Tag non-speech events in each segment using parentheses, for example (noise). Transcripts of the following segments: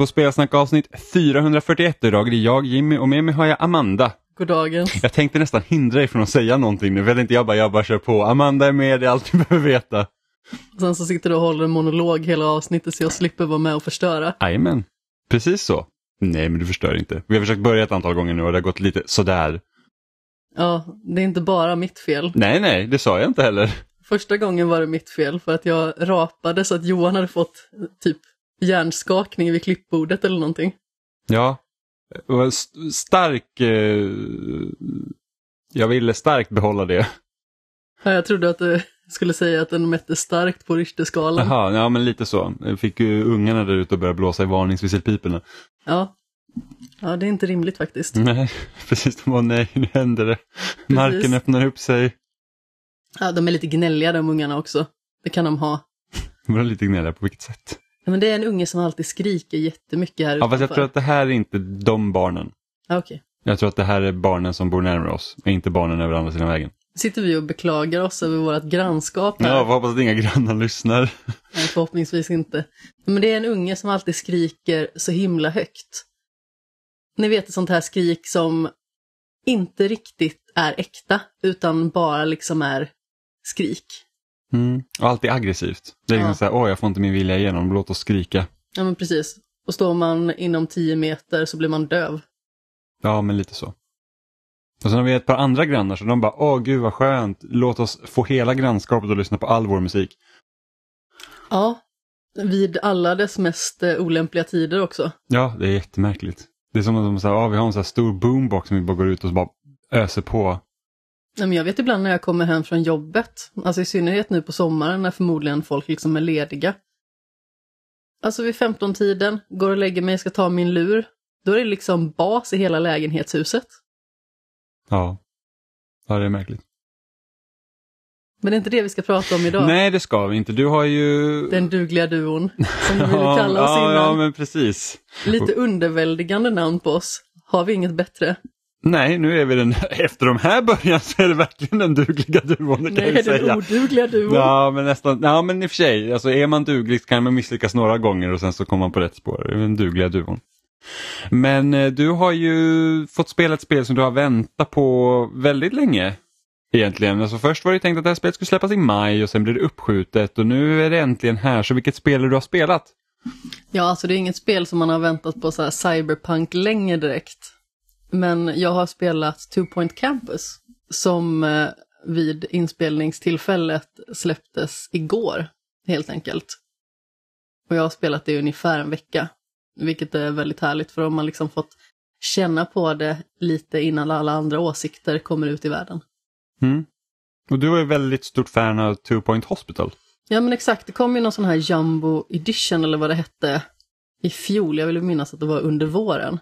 På Spelsnack avsnitt 441 idag är det jag Jimmy och med mig har jag Amanda. God dagen. Jag tänkte nästan hindra dig från att säga någonting nu, vill inte jag bara, jag bara kör på. Amanda är med, det är allt du (laughs) behöver veta. Sen så sitter du och håller en monolog hela avsnittet så jag slipper vara med och förstöra. Jajamän, precis så. Nej, men du förstör inte. Vi har försökt börja ett antal gånger nu och det har gått lite sådär. Ja, det är inte bara mitt fel. Nej, nej, det sa jag inte heller. Första gången var det mitt fel för att jag rapade så att Johan hade fått typ hjärnskakning vid klippbordet eller någonting. Ja, var stark... Eh... Jag ville starkt behålla det. Ja, jag trodde att du skulle säga att den mätte starkt på Richterskalan. Jaha, ja men lite så. Jag fick ju ungarna där ute och börja blåsa i varningsvisselpiporna. Ja. ja, det är inte rimligt faktiskt. Nej, (laughs) precis. De bara, nej, nu händer det. Marken öppnar upp sig. Ja, de är lite gnälliga de ungarna också. Det kan de ha. De var lite gnälliga på vilket sätt? Ja, men det är en unge som alltid skriker jättemycket här Ja, utanför. fast jag tror att det här är inte de barnen. Ja, okej. Jag tror att det här är barnen som bor närmare oss, inte barnen över andra sidan vägen. Sitter vi och beklagar oss över vårt grannskap här? Ja, hoppas att inga grannar lyssnar. (laughs) Nej, förhoppningsvis inte. Men det är en unge som alltid skriker så himla högt. Ni vet ett sånt här skrik som inte riktigt är äkta, utan bara liksom är skrik. Mm. Och alltid aggressivt. Det är liksom Ja. så här, åh jag får inte min vilja igenom, låt oss skrika. Ja men precis. Och står man inom 10 meter så blir man döv. Ja, men lite så. Och sen har vi ett par andra grannar så de bara, åh gud vad skönt, låt oss få hela grannskapet att lyssna på all vår musik. Ja, vid alla dess mest eh, olämpliga tider också. Ja, det är jättemärkligt. Det är som att de säger, ah, vi har en så här stor boombox som vi bara går ut och så bara öser på. Jag vet ibland när jag kommer hem från jobbet, alltså i synnerhet nu på sommaren när förmodligen folk liksom är lediga. Alltså vid 15-tiden, går och lägger mig, ska ta min lur, då är det liksom bas i hela lägenhetshuset. Ja. Ja, det är märkligt. Men det är inte det vi ska prata om idag. Nej, det ska vi inte. Du har ju... Den dugliga duon, som vi (laughs) ville kalla oss ja, innan. ja, men precis. Lite underväldigande namn på oss. Har vi inget bättre? Nej, nu är vi den, (laughs) efter de här början så är det verkligen den dugliga duon, det kan Nej, den säga. odugliga duon. Ja, men nästan, ja men i och för sig, alltså är man duglig så kan man misslyckas några gånger och sen så kommer man på rätt spår. Det är den dugliga duon. Men eh, du har ju fått spela ett spel som du har väntat på väldigt länge. Egentligen. Alltså först var det tänkt att det här spelet skulle släppas i maj och sen blev det uppskjutet och nu är det äntligen här. Så vilket spel du har spelat? Ja, alltså det är inget spel som man har väntat på så här cyberpunk länge direkt. Men jag har spelat Two Point Campus som eh, vid inspelningstillfället släpptes igår, helt enkelt. Och jag har spelat det i ungefär en vecka, vilket är väldigt härligt för då har man liksom fått känna på det lite innan alla andra åsikter kommer ut i världen. Mm. Och du är ju väldigt stort fan av Two Point Hospital. Ja men exakt, det kom ju någon sån här jumbo edition eller vad det hette i fjol, jag vill minnas att det var under våren.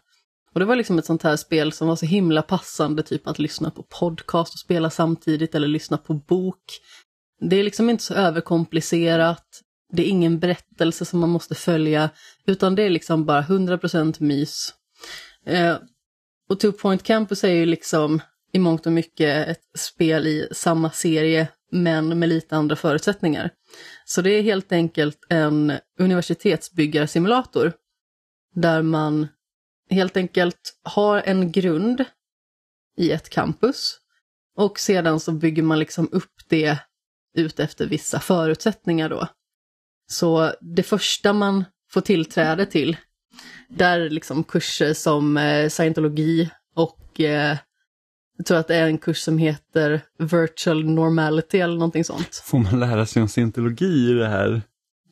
Och det var liksom ett sånt här spel som var så himla passande, typ att lyssna på podcast och spela samtidigt eller lyssna på bok. Det är liksom inte så överkomplicerat, det är ingen berättelse som man måste följa, utan det är liksom bara 100% mys. Eh, och Two Point Campus är ju liksom i mångt och mycket ett spel i samma serie, men med lite andra förutsättningar. Så det är helt enkelt en universitetsbyggarsimulator där man helt enkelt har en grund i ett campus och sedan så bygger man liksom upp det ut efter vissa förutsättningar då. Så det första man får tillträde till, där är liksom kurser som eh, scientologi och eh, jag tror att det är en kurs som heter virtual normality eller någonting sånt. Får man lära sig om scientologi i det här?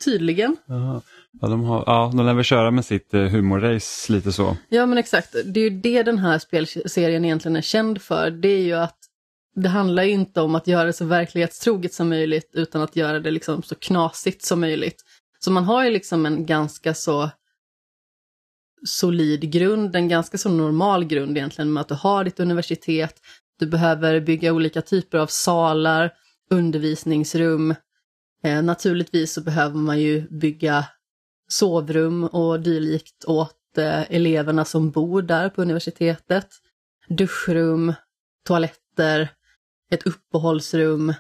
Tydligen. Jaha. Ja, de, har, ja, de lär väl köra med sitt eh, humorrace lite så. Ja men exakt, det är ju det den här spelserien egentligen är känd för. Det är ju att det handlar ju inte om att göra det så verklighetstroget som möjligt utan att göra det liksom så knasigt som möjligt. Så man har ju liksom en ganska så solid grund, en ganska så normal grund egentligen med att du har ditt universitet, du behöver bygga olika typer av salar, undervisningsrum. Eh, naturligtvis så behöver man ju bygga sovrum och dylikt åt eh, eleverna som bor där på universitetet. Duschrum, toaletter, ett uppehållsrum.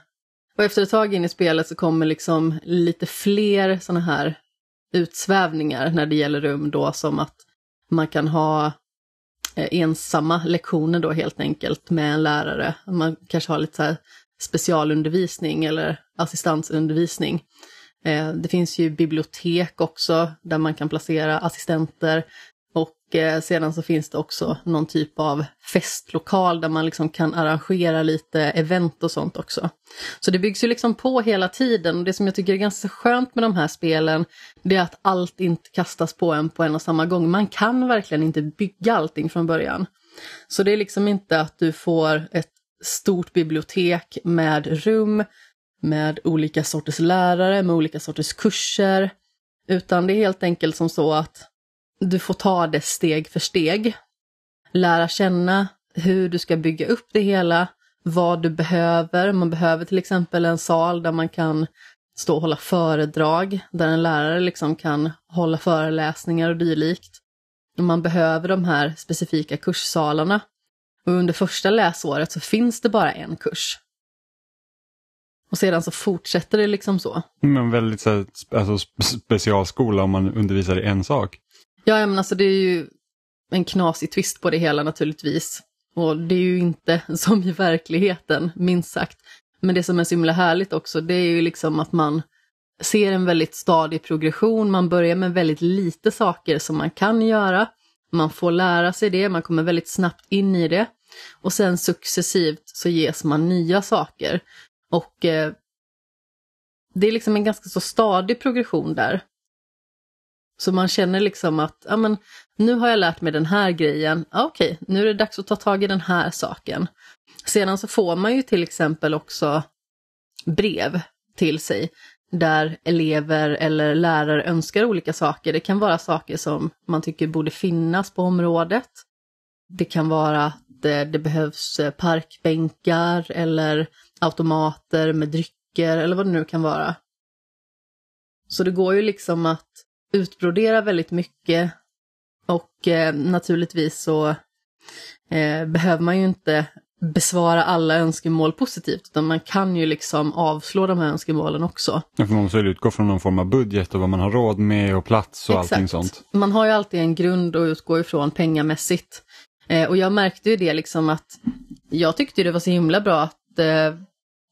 Och efter ett tag in i spelet så kommer liksom lite fler sådana här utsvävningar när det gäller rum då som att man kan ha eh, ensamma lektioner då helt enkelt med en lärare. Man kanske har lite så här specialundervisning eller assistansundervisning. Eh, det finns ju bibliotek också där man kan placera assistenter. Och eh, sedan så finns det också någon typ av festlokal där man liksom kan arrangera lite event och sånt också. Så det byggs ju liksom på hela tiden och det som jag tycker är ganska skönt med de här spelen det är att allt inte kastas på en på en och samma gång. Man kan verkligen inte bygga allting från början. Så det är liksom inte att du får ett stort bibliotek med rum, med olika sorters lärare, med olika sorters kurser. Utan det är helt enkelt som så att du får ta det steg för steg. Lära känna hur du ska bygga upp det hela, vad du behöver. Man behöver till exempel en sal där man kan stå och hålla föredrag, där en lärare liksom kan hålla föreläsningar och dylikt. Man behöver de här specifika kurssalarna. Och under första läsåret så finns det bara en kurs. Och sedan så fortsätter det liksom så. Men väldigt så här, alltså, specialskola om man undervisar i en sak. Ja, men alltså det är ju en knasig twist på det hela naturligtvis. Och det är ju inte (laughs) som i verkligheten, minst sagt. Men det som är så himla härligt också, det är ju liksom att man ser en väldigt stadig progression. Man börjar med väldigt lite saker som man kan göra. Man får lära sig det, man kommer väldigt snabbt in i det. Och sen successivt så ges man nya saker. Och eh, det är liksom en ganska så stadig progression där. Så man känner liksom att, ja men nu har jag lärt mig den här grejen, ja, okej, nu är det dags att ta tag i den här saken. Sedan så får man ju till exempel också brev till sig där elever eller lärare önskar olika saker. Det kan vara saker som man tycker borde finnas på området. Det kan vara att eh, det behövs eh, parkbänkar eller automater med drycker eller vad det nu kan vara. Så det går ju liksom att utbrodera väldigt mycket och eh, naturligtvis så eh, behöver man ju inte besvara alla önskemål positivt, utan man kan ju liksom avslå de här önskemålen också. Ja, för man måste utgå från någon form av budget och vad man har råd med och plats och Exakt. allting sånt. Man har ju alltid en grund att utgå ifrån pengamässigt. Eh, och jag märkte ju det liksom att jag tyckte det var så himla bra att eh,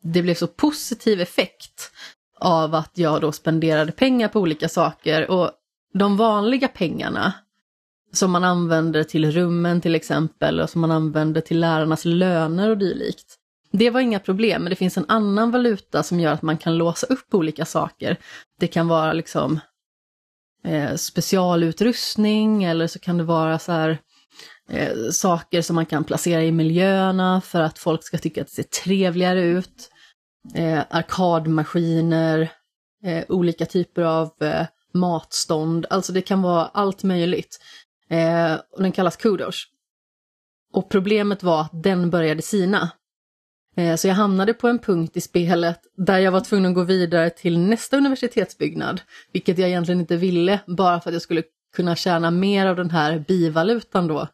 det blev så positiv effekt av att jag då spenderade pengar på olika saker och de vanliga pengarna som man använder till rummen till exempel och som man använder till lärarnas löner och dylikt. Det var inga problem, men det finns en annan valuta som gör att man kan låsa upp olika saker. Det kan vara liksom eh, specialutrustning eller så kan det vara så här eh, saker som man kan placera i miljöerna för att folk ska tycka att det ser trevligare ut eh, arkadmaskiner, eh, olika typer av eh, matstånd, alltså det kan vara allt möjligt. Eh, och den kallas Kudos. Och problemet var att den började sina. Eh, så jag hamnade på en punkt i spelet där jag var tvungen att gå vidare till nästa universitetsbyggnad, vilket jag egentligen inte ville, bara för att jag skulle kunna tjäna mer av den här bivalutan då.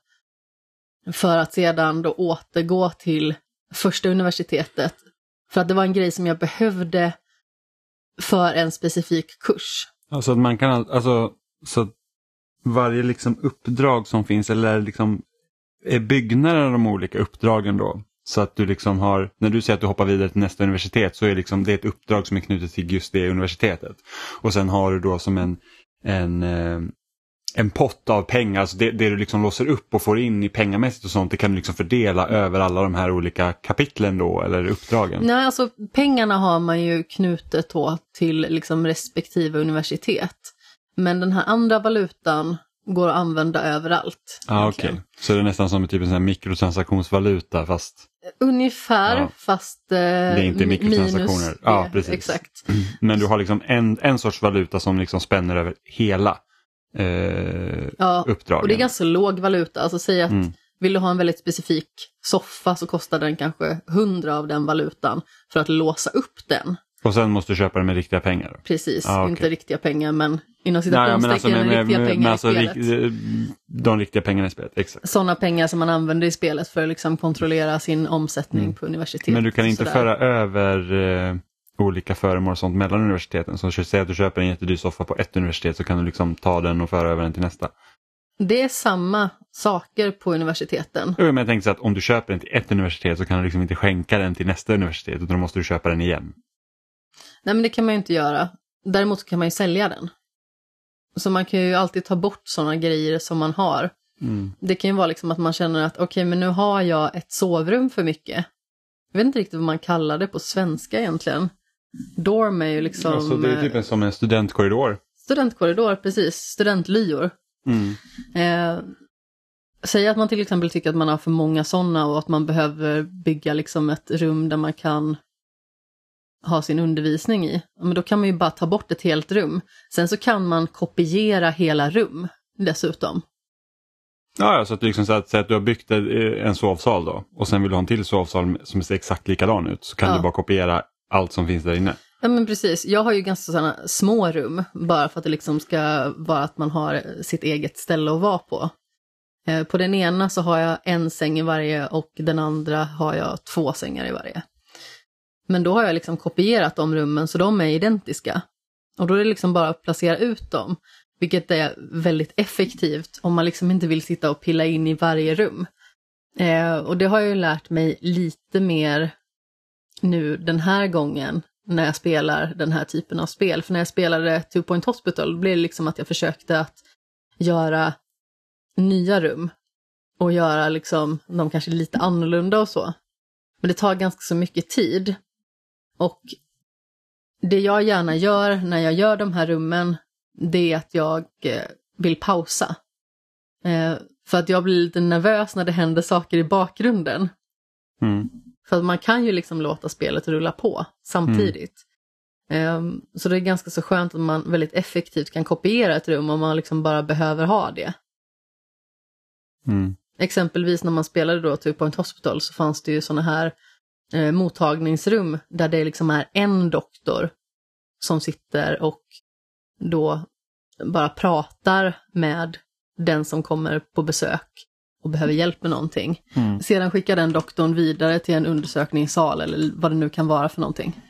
För att sedan då återgå till första universitetet för att det var en grej som jag behövde för en specifik kurs. Alltså att man kan, alltså så att varje liksom uppdrag som finns eller liksom är byggnaden av de olika uppdragen då? Så att du liksom har, när du säger att du hoppar vidare till nästa universitet så är liksom, det ett uppdrag som är knutet till just det universitetet. Och sen har du då som en, en eh, en pott av pengar, alltså det, det, du liksom låser upp och får in i pengamässigt och sånt, det kan du liksom fördela över alla de här olika kapitlen då, eller uppdragen? Nej, alltså pengarna har man ju knutet då till liksom respektive universitet. Men den här andra valutan går att använda överallt. Ah, Okej, okay. så det är nästan som typ en sån mikrotransaktionsvaluta fast? Ungefär, ja. fast eh, Det är inte mikrotransaktioner. Minus, ja, precis. Exakt. Men du har liksom en, en sorts valuta som liksom spänner över hela eh, ja, uppdragen. och det är ganska låg valuta. Alltså säg att mm. vill du ha en väldigt specifik soffa så kostar den kanske 100 av den valutan för att låsa upp den. Och sen måste du köpa den med riktiga pengar? Då. Precis, ah, okay. inte riktiga pengar men inom citationstecken alltså riktiga med, pengar alltså, i spelet. De riktiga pengarna i spelet, exakt. Sådana pengar som man använder i spelet för att liksom kontrollera sin omsättning mm. på universitetet. Men du kan inte föra över eh, olika föremål och sånt mellan universiteten. Så säg att du köper en jättedyr soffa på ett universitet så kan du liksom ta den och föra över den till nästa. Det är samma saker på universiteten. Jo, men jag tänkte så att om du köper den till ett universitet så kan du liksom inte skänka den till nästa universitet utan då måste du köpa den igen. Nej men det kan man ju inte göra. Däremot kan man ju sälja den. Så man kan ju alltid ta bort sådana grejer som man har. Mm. Det kan ju vara liksom att man känner att okej okay, men nu har jag ett sovrum för mycket. Jag vet inte riktigt vad man kallar det på svenska egentligen. Dorm är ju liksom... Alltså det är typ en, som en studentkorridor. Studentkorridor, precis. Studentlyor. Mm. Eh, säg att man till exempel tycker att man har för många sådana och att man behöver bygga liksom ett rum där man kan ha sin undervisning i. Men då kan man ju bara ta bort ett helt rum. Sen så kan man kopiera hela rum dessutom. Ja, ja så att, liksom, så att, så att du har byggt en sovsal då och sen vill du ha en till sovsal som ser exakt likadan ut så kan Ja. du bara kopiera allt som finns där inne. Ja men precis, jag har ju ganska sådana små rum bara för att det liksom ska vara att man har sitt eget ställe att vara på. Eh, På den ena så har jag en säng i varje och den andra har jag två sängar i varje. Men då har jag liksom kopierat de rummen så de är identiska. Och då är det liksom bara att placera ut dem, vilket är väldigt effektivt om man liksom inte vill sitta och pilla in i varje rum. Eh, och det har jag ju lärt mig lite mer nu den här gången när jag spelar den här typen av spel. För när jag spelade Two Point Hospital blev det liksom att jag försökte att göra nya rum och göra liksom dem kanske lite annorlunda och så. Men det tar ganska så mycket tid. Och det jag gärna gör när jag gör de här rummen, det är att jag eh, vill pausa. Eh, för att jag blir lite nervös när det händer saker i bakgrunden. Mm. För man kan ju liksom låta spelet rulla på samtidigt. Ehm, så det är ganska så skönt att man väldigt effektivt kan kopiera ett rum om man liksom bara behöver ha det. Mm. Exempelvis när man spelade då Two Point Hospital så fanns det ju sådana här eh, mottagningsrum där det liksom är en doktor som sitter och då bara pratar med den som kommer på besök och behöver hjälp med någonting. Mm. Sedan skickar den doktorn vidare till en undersökningssal eller vad det nu kan vara för någonting.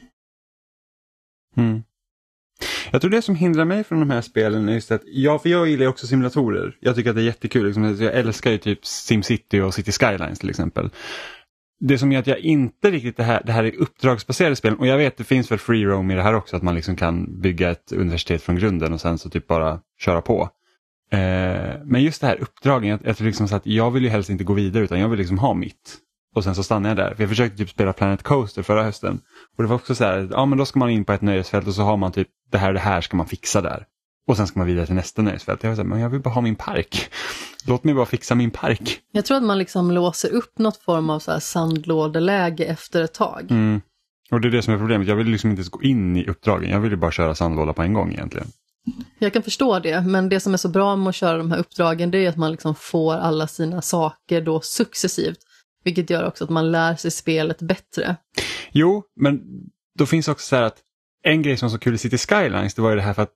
Mm. Jag tror det som hindrar mig från de här spelen är just att, ja för jag gillar också simulatorer. Jag tycker att det är jättekul, liksom, jag älskar ju typ SimCity och City Skylines till exempel. Det som gör att jag inte riktigt, det här, det här är uppdragsbaserade spel och jag vet det finns väl free roam i det här också, att man liksom kan bygga ett universitet från grunden och sen så typ bara köra på. Eh, men just det här uppdragen, jag, jag tror liksom så att jag vill ju helst inte gå vidare utan jag vill liksom ha mitt. Och sen så stannar jag där. För jag försökte typ spela Planet Coaster förra hösten. Och det var också så här, ja men då ska man in på ett nöjesfält och så har man typ det här och det här ska man fixa där. Och sen ska man vidare till nästa nöjesfält. Jag var så här, men jag vill bara ha min park. (laughs) Låt mig bara fixa min park. Jag tror att man liksom låser upp något form av så här sandlådeläge efter ett tag. Mm. Och det är det som är problemet. Jag vill liksom inte gå in i uppdragen. Jag vill ju bara köra sandlåda på en gång egentligen. Jag kan förstå det, men det som är så bra med att köra de här uppdragen det är att man liksom får alla sina saker då successivt. Vilket gör också att man lär sig spelet bättre. Jo, men då finns också så här att en grej som var så kul i City Skylines det var ju det här för att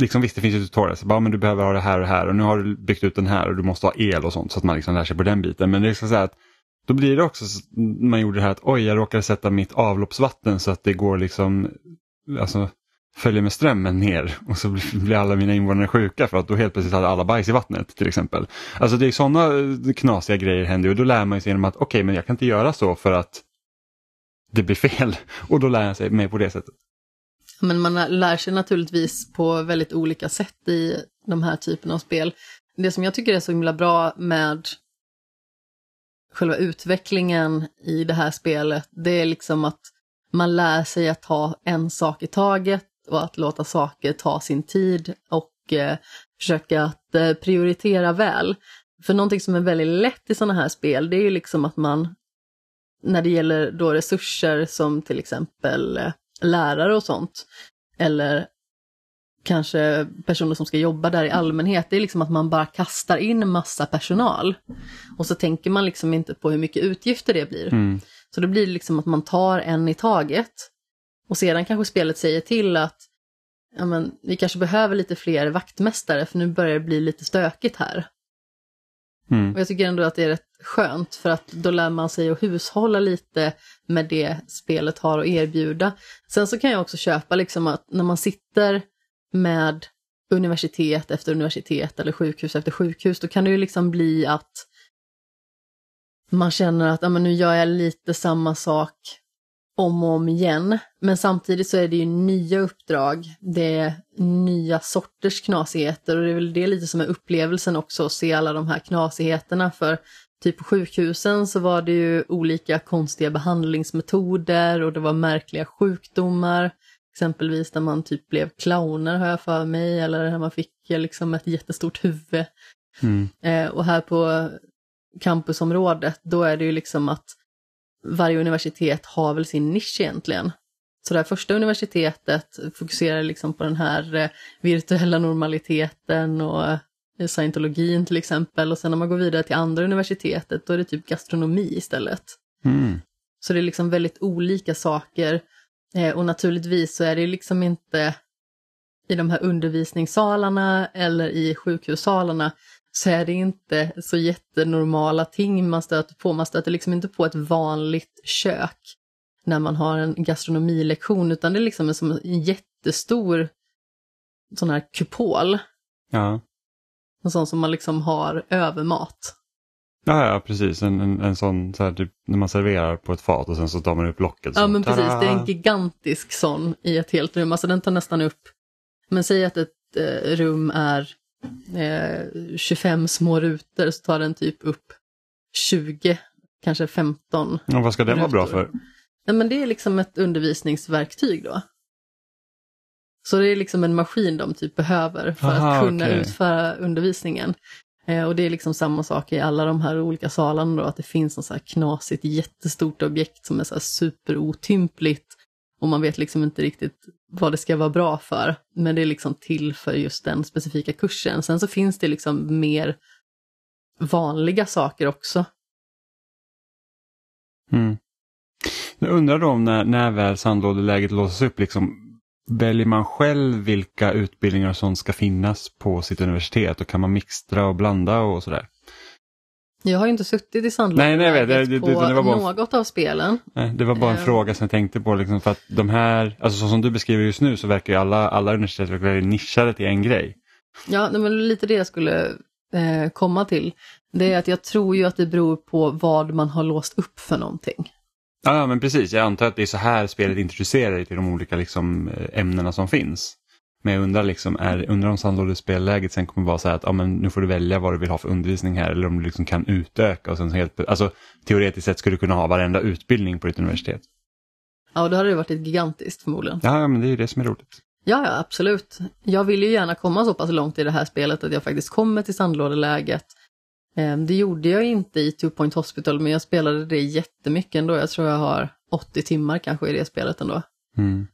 liksom visst det finns ju tutorials, bara men du behöver ha det här och det här och nu har du byggt ut den här och du måste ha el och sånt så att man liksom lär sig på den biten. Men det är så här att då blir det också så, man gjorde det här att oj jag råkade sätta mitt avloppsvatten så att det går liksom alltså följer med strömmen ner och så blir alla mina invånare sjuka för att då helt plötsligt hade alla bajs i vattnet till exempel. Alltså det är sådana eh, knasiga grejer händer och då lär man sig genom att okej okay, men jag kan inte göra så för att det blir fel (laughs) och då lär jag sig mig på det sättet. Men man lär sig naturligtvis på väldigt olika sätt i de här typerna av spel. Det som jag tycker är så himla bra med själva utvecklingen i det här spelet, det är liksom att man lär sig att ta en sak i taget och att låta saker ta sin tid och eh, försöka att eh, prioritera väl. För någonting som är väldigt lätt i sådana här spel, det är ju liksom att man, när det gäller då resurser som till exempel eh, lärare och sånt, eller kanske personer som ska jobba där i allmänhet, det är liksom att man bara kastar in massa personal. Och så tänker man liksom inte på hur mycket utgifter det blir. Mm. Så då blir det liksom att man tar en i taget. Och sedan kanske spelet säger till att ja, men, vi kanske behöver lite fler vaktmästare för nu börjar det bli lite stökigt här. Mm. Och jag tycker ändå att det är rätt skönt för att då lär man sig att hushålla lite med det spelet har att erbjuda. Sen så kan jag också köpa liksom att när man sitter med universitet efter universitet eller sjukhus efter sjukhus, då kan det ju liksom bli att man känner att ja, men nu gör jag lite samma sak om och om igen. Men samtidigt så är det ju nya uppdrag, det är nya sorters knasigheter och det är väl det lite som är upplevelsen också, att se alla de här knasigheterna. För typ på sjukhusen så var det ju olika konstiga behandlingsmetoder och det var märkliga sjukdomar. Exempelvis när man typ blev clowner har jag för mig, eller när man fick liksom ett jättestort huvud. Mm. Eh, och här på campusområdet, då är det ju liksom att varje universitet har väl sin nisch egentligen. Så det här första universitetet fokuserar liksom på den här eh, virtuella normaliteten och eh, scientologin till exempel. Och sen när man går vidare till andra universitetet, då är det typ gastronomi istället. Mm. Så det är liksom väldigt olika saker. Eh, och naturligtvis så är det liksom inte i de här undervisningssalarna eller i sjukhussalarna så är det inte så jättenormala ting man stöter på. Man stöter liksom inte på ett vanligt kök när man har en gastronomilektion, utan det är liksom en, som en jättestor sån här kupol. Ja. En sån som man liksom har över mat. Ja, ja, precis. En, en, en sån, så här, typ, när man serverar på ett fat och sen så tar man upp locket. Så, Ja men precis, det är en gigantisk sån i ett helt rum. Alltså den tar nästan upp, men säg att ett eh, rum är eh, 25 små rutor så tar den typ upp 20, kanske 15. Och vad ska den vara bra för? Nej men det är liksom ett undervisningsverktyg då. Så det är liksom en maskin de typ behöver för Aha, att kunna okej. utföra undervisningen. Eh, och det är liksom samma sak i alla de här olika salarna då, att det finns något så här knasigt jättestort objekt som är så här superotympligt. Och man vet liksom inte riktigt vad det ska vara bra för. Men det är liksom till för just den specifika kursen. Sen så finns det liksom mer vanliga saker också. Mm. Jag undrar då om när, när väl sandlådeläget låses upp, liksom, väljer man själv vilka utbildningar som ska finnas på sitt universitet och kan man mixtra och blanda och sådär? Jag har ju inte suttit i Nej, sandlådeläget nej, vet, det- det- på det var bara- något av spelen. Nej, Det var bara en Eh. fråga som jag tänkte på, liksom, för att de här, alltså så som du beskriver just nu så verkar ju alla, alla universitet väldigt nischade till en grej. Ja, det var lite det jag skulle eh, komma till. Det är att jag tror ju att det beror på vad man har låst upp för någonting. Ja, ja, men precis. Jag antar att det är så här spelet introducerar dig till de olika liksom, eh, ämnena som finns. Men jag undrar, liksom, är, undrar om sandlådespelläget sen kommer vara så här att ja, men nu får du välja vad du vill ha för undervisning här eller om du liksom kan utöka. Och sen helt, alltså, teoretiskt sett skulle du kunna ha varenda utbildning på ditt universitet. Ja, då hade det varit ett gigantiskt förmodligen. Ja, men det är ju det som är roligt. Ja, ja, absolut. Jag vill ju gärna komma så pass långt i det här spelet att jag faktiskt kommer till sandlådeläget. Eh, Det gjorde jag inte i Two Point Hospital, men jag spelade det jättemycket ändå. Jag tror jag har 80 timmar kanske i det spelet ändå. Mm.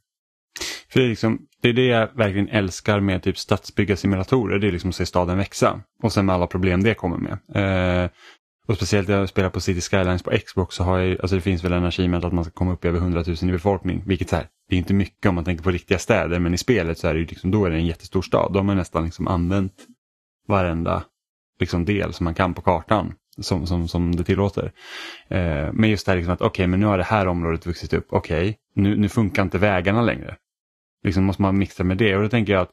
För det är, liksom, det är det jag verkligen älskar med typ stadsbyggarsimulatorer, det är liksom att se staden växa. Och sen med alla problem det kommer med. Eh, och speciellt när jag spelar på City Skylines på Xbox så har jag, alltså det finns väl en achievement att man ska komma upp i över 100 000 i befolkning. Vilket så här, det är inte mycket om man tänker på riktiga städer men i spelet så är det ju liksom, då är det en jättestor stad. Då har man nästan liksom använt varenda liksom del som man kan på kartan som, som, som det tillåter. Eh, men just det här liksom att okej, men nu har det här området vuxit upp. Okej, nu, nu funkar inte vägarna längre. Liksom måste man mixa med det och då tänker jag att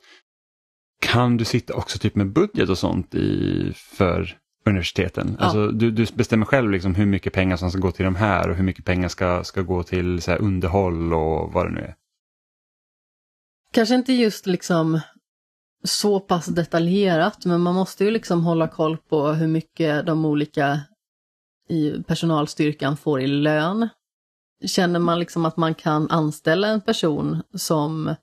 kan du sitta också typ med budget och sånt i, för universiteten? Ja. Alltså, du, du bestämmer själv liksom hur mycket pengar som ska gå till de här och hur mycket pengar ska, ska gå till så här, underhåll och vad det nu är. Kanske inte just liksom så pass detaljerat, men man måste ju liksom hålla koll på hur mycket de olika i personalstyrkan får i lön. Känner man liksom att man kan anställa en person som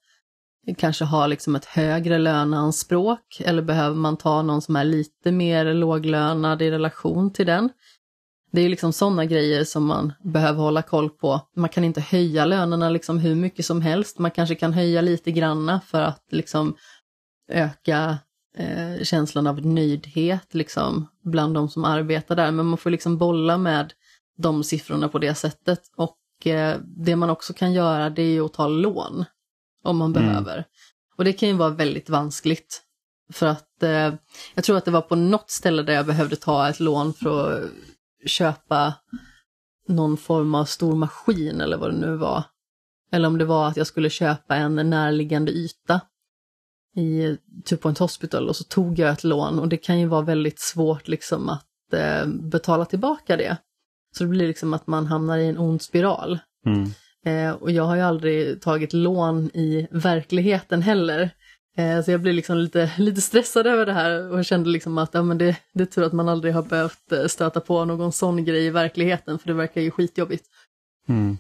kanske har liksom ett högre löneanspråk eller behöver man ta någon som är lite mer låglönad i relation till den? Det är liksom sådana grejer som man behöver hålla koll på. Man kan inte höja lönerna liksom hur mycket som helst. Man kanske kan höja lite granna för att liksom öka eh, känslan av nöjdhet liksom bland de som arbetar där. Men man får liksom bolla med de siffrorna på det sättet. Och det man också kan göra det är ju att ta lån om man Mm. behöver. Och det kan ju vara väldigt vanskligt. För att eh, jag tror att det var på något ställe där jag behövde ta ett lån för att köpa någon form av stor maskin eller vad det nu var. Eller om det var att jag skulle köpa en närliggande yta i Two Point Hospital och så tog jag ett lån och det kan ju vara väldigt svårt liksom att eh, betala tillbaka det. Så det blir liksom att man hamnar i en ond spiral. Mm. Eh, och jag har ju aldrig tagit lån i verkligheten heller. Eh, så jag blir liksom lite, (laughs) lite stressad över det här och kände liksom att ja, men det, det är tur att man aldrig har behövt eh, stöta på någon sån grej i verkligheten för det verkar ju skitjobbigt. Mm.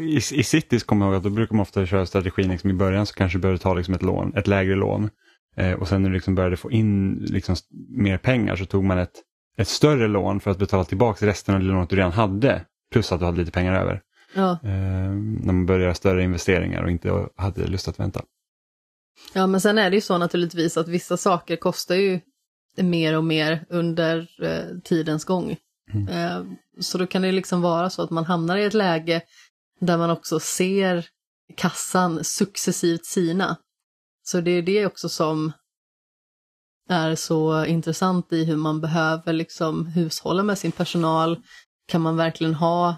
I, I cities kommer jag ihåg att då brukar man ofta köra strategin liksom i början så kanske du behöver ta liksom ett lån, ett lägre lån. Eh, och sen när du liksom började få in liksom mer pengar så tog man ett, ett större lån för att betala tillbaka resten av det lånet du redan hade. Plus att du hade lite pengar över. Ja. Eh, när man börjar göra större investeringar och inte hade lust att vänta. ja, men sen är det ju så naturligtvis att vissa saker kostar ju mer och mer under eh, tidens gång. Mm. Eh, så då kan det liksom vara så att man hamnar i ett läge där man också ser kassan successivt sina. Så det är det också som är så intressant i hur man behöver liksom hushålla med sin personal. Kan man verkligen ha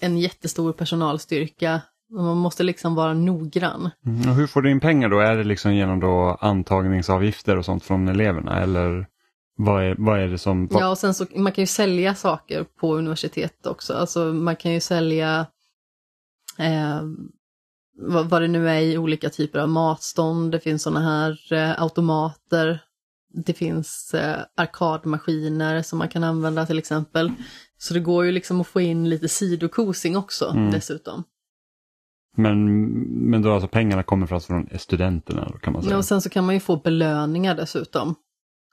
en jättestor personalstyrka? Man måste liksom vara noggrann. Mm. Och hur får du in pengar då? Är det liksom genom då antagningsavgifter och sånt från eleverna eller vad är, vad är det som... Ja, och sen så man kan ju sälja saker på universitetet också. Alltså man kan ju sälja eh, vad, vad det nu är i olika typer av matstånd. Det finns sådana här eh, automater. Det finns eh, arkadmaskiner som man kan använda till exempel. Så det går ju liksom att få in lite sidokosing också Mm. dessutom. Men, men då alltså pengarna kommer från, från studenterna kan man Ja, säga. och sen så kan man ju få belöningar dessutom.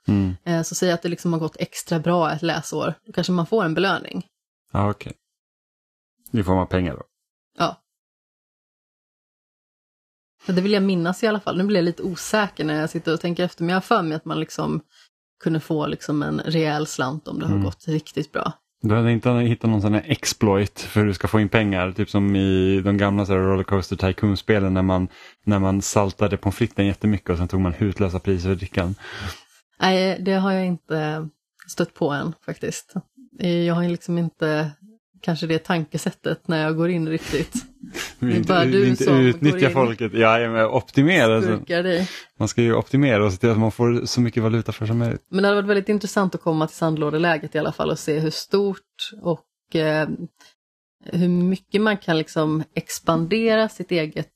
Mm. Eh, så säg att det liksom har gått extra bra ett läsår, då kanske man får en belöning. Ja, okej. I form av pengar då? Det vill jag minnas i alla fall. Nu blir jag lite osäker när jag sitter och tänker efter, men jag har för mig att man liksom kunde få liksom en rejäl slant om det har Mm. gått riktigt bra. Du hade inte hittat någon sån här exploit för hur du ska få in pengar, typ som i de gamla så här Rollercoaster Tycoon-spelen när man, när man saltade pommes fritesen jättemycket och sen tog man hutlösa priser för drickan. Nej, det har jag inte stött på än faktiskt. Jag har liksom inte kanske det tankesättet när jag går in riktigt. (laughs) Vi är inte, bara du inte som går utnyttja in. folket. Ja, men optimera. Alltså. Skurkar dig. Man ska ju optimera och se till att man får så mycket valuta för som möjligt. Men det hade varit väldigt intressant att komma till sandlådeläget i alla fall och se hur stort och eh, hur mycket man kan liksom expandera sitt eget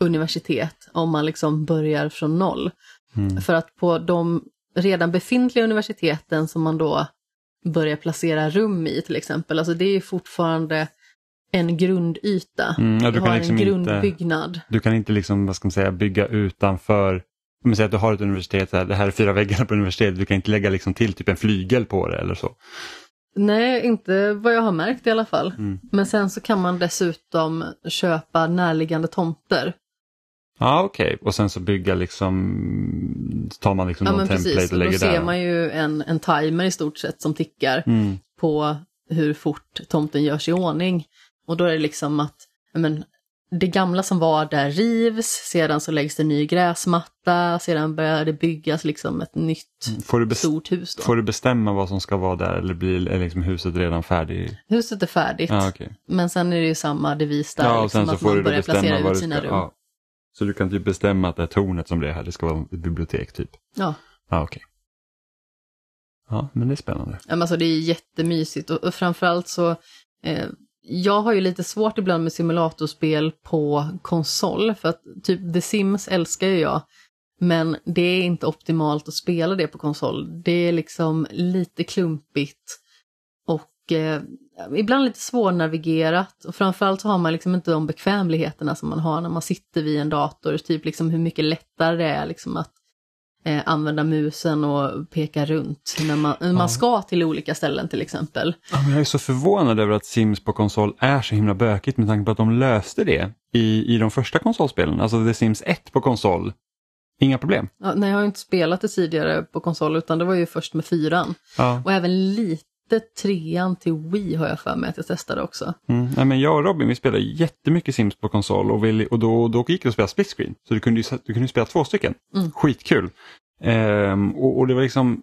universitet om man liksom börjar från noll. Mm. För att på de redan befintliga universiteten som man då börjar placera rum i till exempel, alltså det är fortfarande en grundyta. Mm, ja, du du har kan liksom en inte- grundbyggnad. Du kan inte liksom, vad ska man säga, bygga utanför om man säger att du har ett universitet, här, det här är fyra väggar på universitetet, du kan inte lägga liksom till typ en flygel på det eller så. Nej, inte vad jag har märkt i alla fall. Mm. Men sen så kan man dessutom köpa närliggande tomter. Ja okej, och sen så bygga liksom, tar man liksom Ja någon template precis, och och då lägger ser där. man ju en, en timer i stort sett som tickar Mm. på hur fort tomten görs i ordning. Och då är det liksom att men, det gamla som var där rivs, sedan så läggs det ny gräsmatta, sedan börjar det byggas liksom ett nytt bes- stort hus då. får du bestämma vad som ska vara där eller blir är liksom huset redan färdigt? Huset är färdigt, Ja, okej. men sen är det ju samma devis där, ja, liksom, att man då börjar placera ut sina rum. ja. Så du kan typ bestämma att det här tornet som det är här, det ska vara ett bibliotek typ? Ja. Ja, okej. Ja, men det är spännande. Ja, men alltså det är jättemysigt och, och framförallt så, eh, jag har ju lite svårt ibland med simulatorspel på konsol för att typ The Sims älskar ju jag. Men det är inte optimalt att spela det på konsol. Det är liksom lite klumpigt och eh, ibland lite svårnavigerat och framförallt så har man liksom inte de bekvämligheterna som man har när man sitter vid en dator. Typ liksom hur mycket lättare det är liksom att eh, använda musen och peka runt när man, när man ska till olika ställen till exempel. Ja, jag är så förvånad över att Sims på konsol är så himla bökigt med tanke på att de löste det i, i de första konsolspelen. Alltså The Sims 1 på konsol. Inga problem. Ja, nej, jag har inte spelat det tidigare på konsol utan det var ju först med fyran. Ja. Och även lite trean till Wii har jag för mig att jag testade också. Mm. Nej, men jag och Robin vi spelade jättemycket Sims på konsol och, vi, och då, då gick det att spela split screen. Så du kunde, ju, du kunde spela två stycken. Mm. Skitkul. Ehm, och, och det var liksom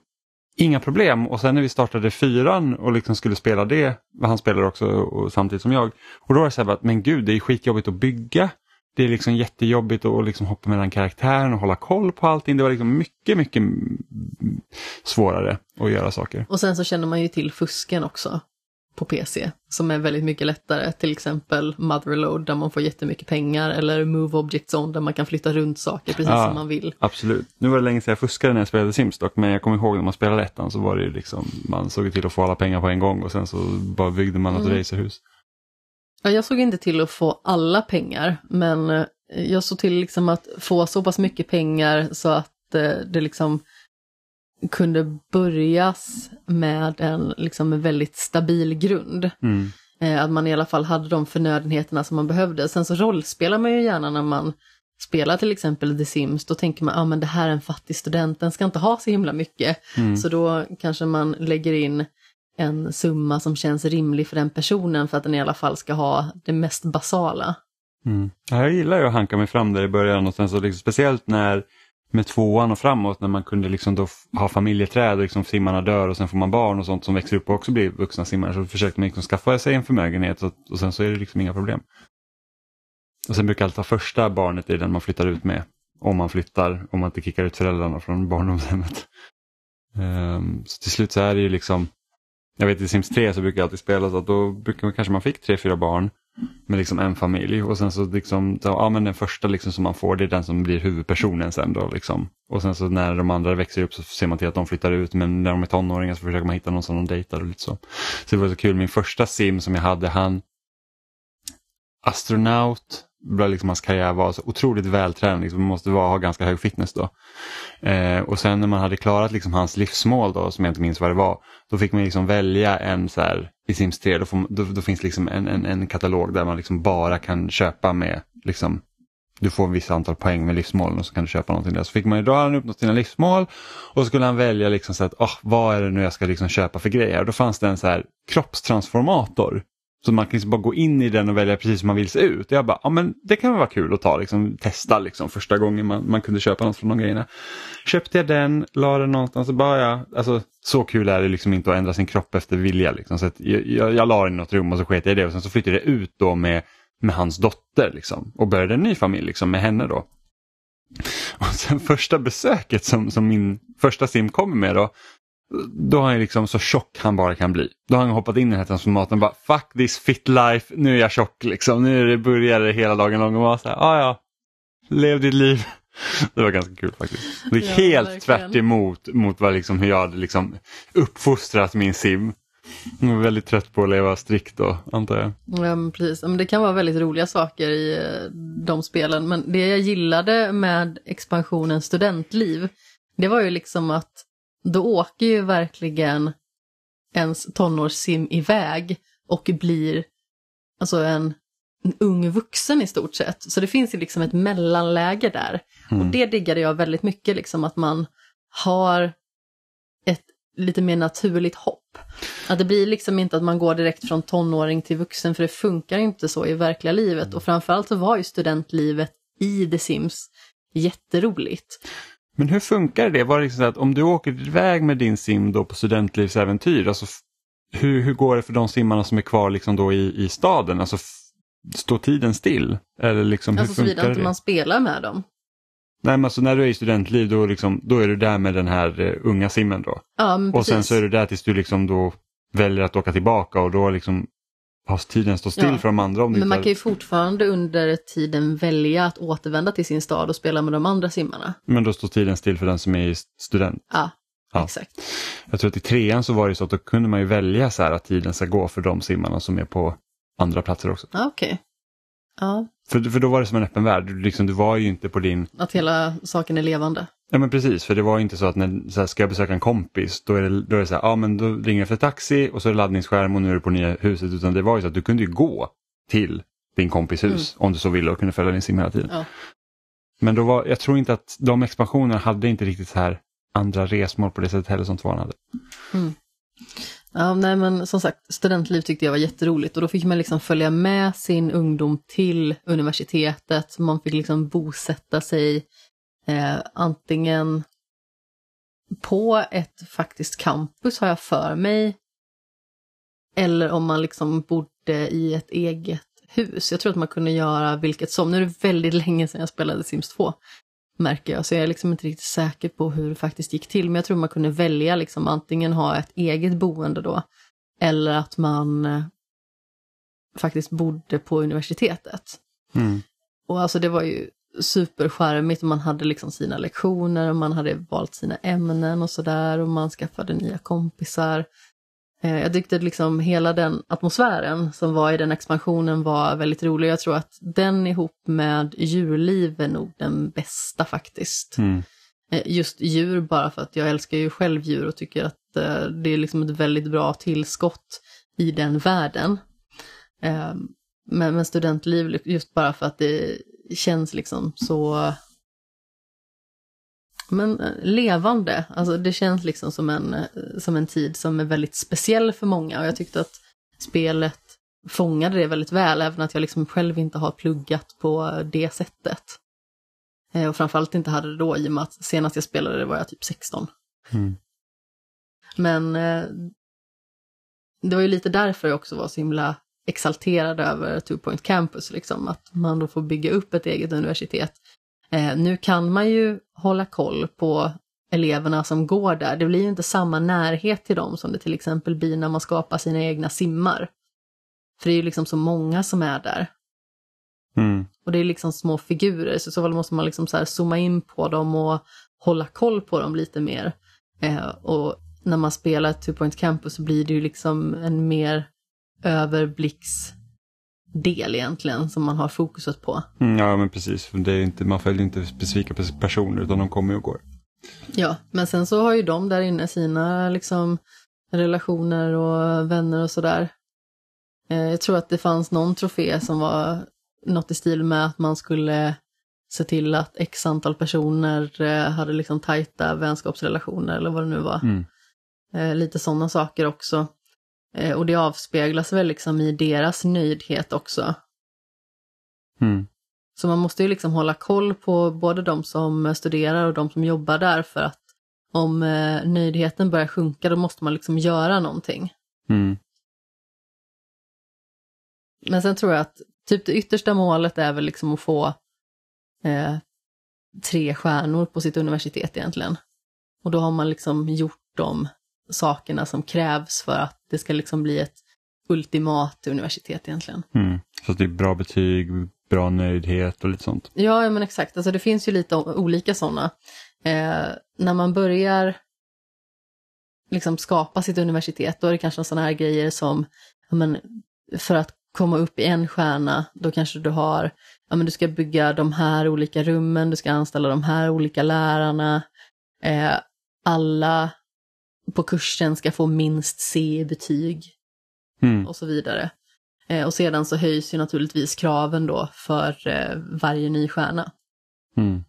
inga problem och sen när vi startade fyran och liksom skulle spela det, han spelade också samtidigt som jag. Och då var det så här att men gud det är skitjobbigt att bygga. Det är liksom jättejobbigt att liksom hoppa mellan karaktären och hålla koll på allting. Det var liksom mycket, mycket svårare att göra saker. Och sen så känner man ju till fusken också på PC som är väldigt mycket lättare. Till exempel Motherload där man får jättemycket pengar eller Move Object Zone där man kan flytta runt saker precis Ja. som man vill. Absolut. Nu var det länge sedan jag fuskade när jag spelade Sims dock, men jag kommer ihåg när man spelade ettan så var det ju liksom, man såg till att få alla pengar på en gång och sen så bara byggde man ett Mm. racerhus. Ja, jag såg inte till att få alla pengar, men eh, jag såg till liksom att få så pass mycket pengar så att eh, det liksom kunde börjas med en liksom väldigt stabil grund. Mm. Eh, Att man i alla fall hade de förnödenheterna som man behövde. Sen så rollspelar man ju gärna när man spelar till exempel The Sims. Då tänker man, ja ah, men det här är en fattig student, den ska inte ha så himla mycket. Mm. Så då kanske man lägger in en summa som känns rimlig för den personen för att den i alla fall ska ha det mest basala. Mm. Jag gillar ju att hanka mig fram där i början och sen så liksom, speciellt när med tvåan och framåt när man kunde liksom då ha familjeträd och liksom simmarna dör och sen får man barn och sånt som växer upp och också blir vuxna simmare så försökte man liksom skaffa sig en förmögenhet och, och sen så är det liksom inga problem. Och sen brukar alltid första barnet i den man flyttar ut med. Om man flyttar, om man inte kickar ut föräldrarna från barndomshemmet. Um, så till slut så är det ju liksom, jag vet i Sims 3 så brukar jag alltid spela så att då brukar man, kanske man fick tre, fyra barn med liksom en familj och sen så liksom, så, ja men den första liksom som man får det är den som blir huvudpersonen sen då liksom. Och sen så när de andra växer upp så ser man till att de flyttar ut men när de är tonåringar så försöker man hitta någon som de dejtar och lite så. Så det var så kul, min första sim som jag hade han astronaut, liksom hans karriär var så otroligt vältränad, liksom, man måste vara, ha ganska hög fitness då. Eh, och sen när man hade klarat liksom hans livsmål då, som jag inte minns vad det var, då fick man liksom välja en så här, i Sims 3, då, får, då, då finns liksom en, en, en katalog där man liksom bara kan köpa med, liksom, du får en viss antal poäng med livsmålen och så kan du köpa någonting där. Så fick man ju, då hade han uppnått sina livsmål och så skulle han välja liksom så att, oh, vad är det nu jag ska liksom köpa för grejer? Då fanns det en så här kroppstransformator. Så man kan liksom bara gå in i den och välja precis som man vill se ut. Jag bara, ja men det kan vara kul att ta, liksom, testa liksom, första gången man, man kunde köpa något från de grejerna. Köpte jag den, la den någonstans och bara, ja, alltså så kul är det liksom inte att ändra sin kropp efter vilja. Liksom. Så att jag, jag, jag la den i något rum och så sket jag i det och sen så flyttade jag ut då med, med hans dotter liksom, och började en ny familj liksom, med henne då. Och sen första besöket som, som min första sim kommer med då, då har han liksom så tjock han bara kan bli. Då har han hoppat in i den här transformatorn och bara fuck this fit life, nu är jag tjock liksom. Nu är det började hela dagen lång och bara så här, ah, ja, lev ditt liv. (laughs) Det var ganska kul faktiskt. Det är Ja, helt verkligen. tvärt emot mot vad liksom, hur jag hade liksom uppfostrat min sim. Jag var väldigt trött på att leva strikt då, antar jag. Ja, men precis. Men det kan vara väldigt roliga saker i eh, de spelen. Men det jag gillade med expansionen studentliv, det var ju liksom att då åker ju verkligen ens tonårssim iväg och blir alltså en, en ung vuxen i stort sett. Så det finns ju liksom ett mellanläge där. Och det diggade jag väldigt mycket, liksom att man har ett lite mer naturligt hopp. Att det blir liksom inte att man går direkt från tonåring till vuxen, för det funkar inte så i verkliga livet. Och framförallt så var ju studentlivet i The Sims jätteroligt. Men hur funkar det? Var det liksom så att om du åker iväg med din sim då på studentlivsäventyr, alltså hur, hur går det för de simmarna som är kvar liksom då i, i staden? Alltså står tiden still? Eller liksom, hur Alltså såvida funkar inte det? man spelar med dem. Nej, men alltså när du är i studentliv då, liksom, då är du där med den här eh, unga simmen då. Ja, Och sen så är du där tills du liksom då väljer att åka tillbaka och då liksom tiden stått still Ja. för de andra. Om Men inte man har- kan ju fortfarande under tiden välja att återvända till sin stad och spela med de andra simmarna. men då står tiden still för den som är student. Ja, Ja. exakt. Jag tror att i trean så var det så att då kunde man ju välja så här att tiden ska gå för de simmarna som är på andra platser också. Ja, okej. Ja, För, för då var det som en öppen värld. Du, liksom, du var ju inte på din... att hela saken är levande. Ja men precis, för det var inte så att när så här, ska jag besöka en kompis då är det, då är det så här, ja men då ringer jag efter taxi och så är det laddningsskärm och nu är du på nya huset. Utan det var ju så att du kunde ju gå till din kompis hus om du så ville och kunde följa din sim hela tiden. Ja. Men då var, jag tror inte att de expansionerna hade inte riktigt så här andra resmål på det sättet heller som tvåan hade. Ja, nej men som sagt, studentliv tyckte jag var jätteroligt och då fick man liksom följa med sin ungdom till universitetet. Man fick liksom bosätta sig eh, antingen på ett faktiskt campus har jag för mig. Eller om man liksom bodde i ett eget hus. Jag tror att man kunde göra vilket som. Nu är det väldigt länge sedan jag spelade Sims 2. Märker jag, så jag är liksom inte riktigt säker på hur det faktiskt gick till. Men jag tror man kunde välja liksom antingen ha ett eget boende då. Eller att man eh, faktiskt bodde på universitetet. Mm. Och alltså det var ju superskärmigt och man hade liksom sina lektioner och man hade valt sina ämnen och sådär och man skaffade nya kompisar. Eh, Jag tyckte liksom hela den atmosfären som var i den expansionen var väldigt rolig. Jag tror att den ihop med djurliv är nog den bästa faktiskt. Mm. Eh, Just djur bara för att jag älskar ju själv djur och tycker att eh, det är liksom ett väldigt bra tillskott i den världen. Men, men studentliv just bara för att det känns liksom så men eh, levande. Alltså det känns liksom som en, eh, som en tid som är väldigt speciell för många och jag tyckte att spelet fångade det väldigt väl, även att jag liksom själv inte har pluggat på det sättet. Eh, Och framförallt inte hade det då i och med att senast jag spelade det var jag typ 16. Mm. Men det var ju lite därför jag också var så himla exalterad över Two Point Campus, liksom, att man då får bygga upp ett eget universitet. Eh, nu kan man ju hålla koll på eleverna som går där. Det blir ju inte samma närhet till dem som det till exempel blir när man skapar sina egna simmar. För det är ju liksom så många som är där. Mm. Och det är liksom små figurer, så i så fall måste man liksom så zooma in på dem och hålla koll på dem lite mer. Eh, och när man spelar Two Point Campus så blir det ju liksom en mer överblicksdel egentligen som man har fokuset på. Mm, ja men precis, det är inte, man följer inte specifika pers- personer utan de kommer och går. Ja, men sen så har ju de där inne sina liksom relationer och vänner och sådär. Eh, jag tror att det fanns någon trofé som var något i stil med att man skulle se till att x antal personer eh, hade liksom tajta vänskapsrelationer eller vad det nu var. Mm. Eh, lite sådana saker också. Eh, och det avspeglas väl liksom i deras nöjdhet också. Mm. Så man måste ju liksom hålla koll på både de som studerar och de som jobbar där för att om eh, nöjdheten börjar sjunka då måste man liksom göra någonting. Mm. Men sen tror jag att typ det yttersta målet är väl liksom att få eh, tre stjärnor på sitt universitet egentligen. Och då har man liksom gjort de sakerna som krävs för att det ska liksom bli ett ultimat universitet egentligen. Mm. Så det är bra betyg, bra nöjdhet och lite sånt. Ja, ja men exakt. Alltså det finns ju lite olika sådana. Eh, när man börjar liksom skapa sitt universitet, då är det kanske sådana här grejer som, men, för att komma upp i en stjärna, då kanske du har, ja men du ska bygga de här olika rummen, du ska anställa de här olika lärarna, eh, alla på kursen ska få minst C betyg Mm. och så vidare. Eh, och sedan så höjs ju naturligtvis kraven då för eh, varje ny stjärna. Mm.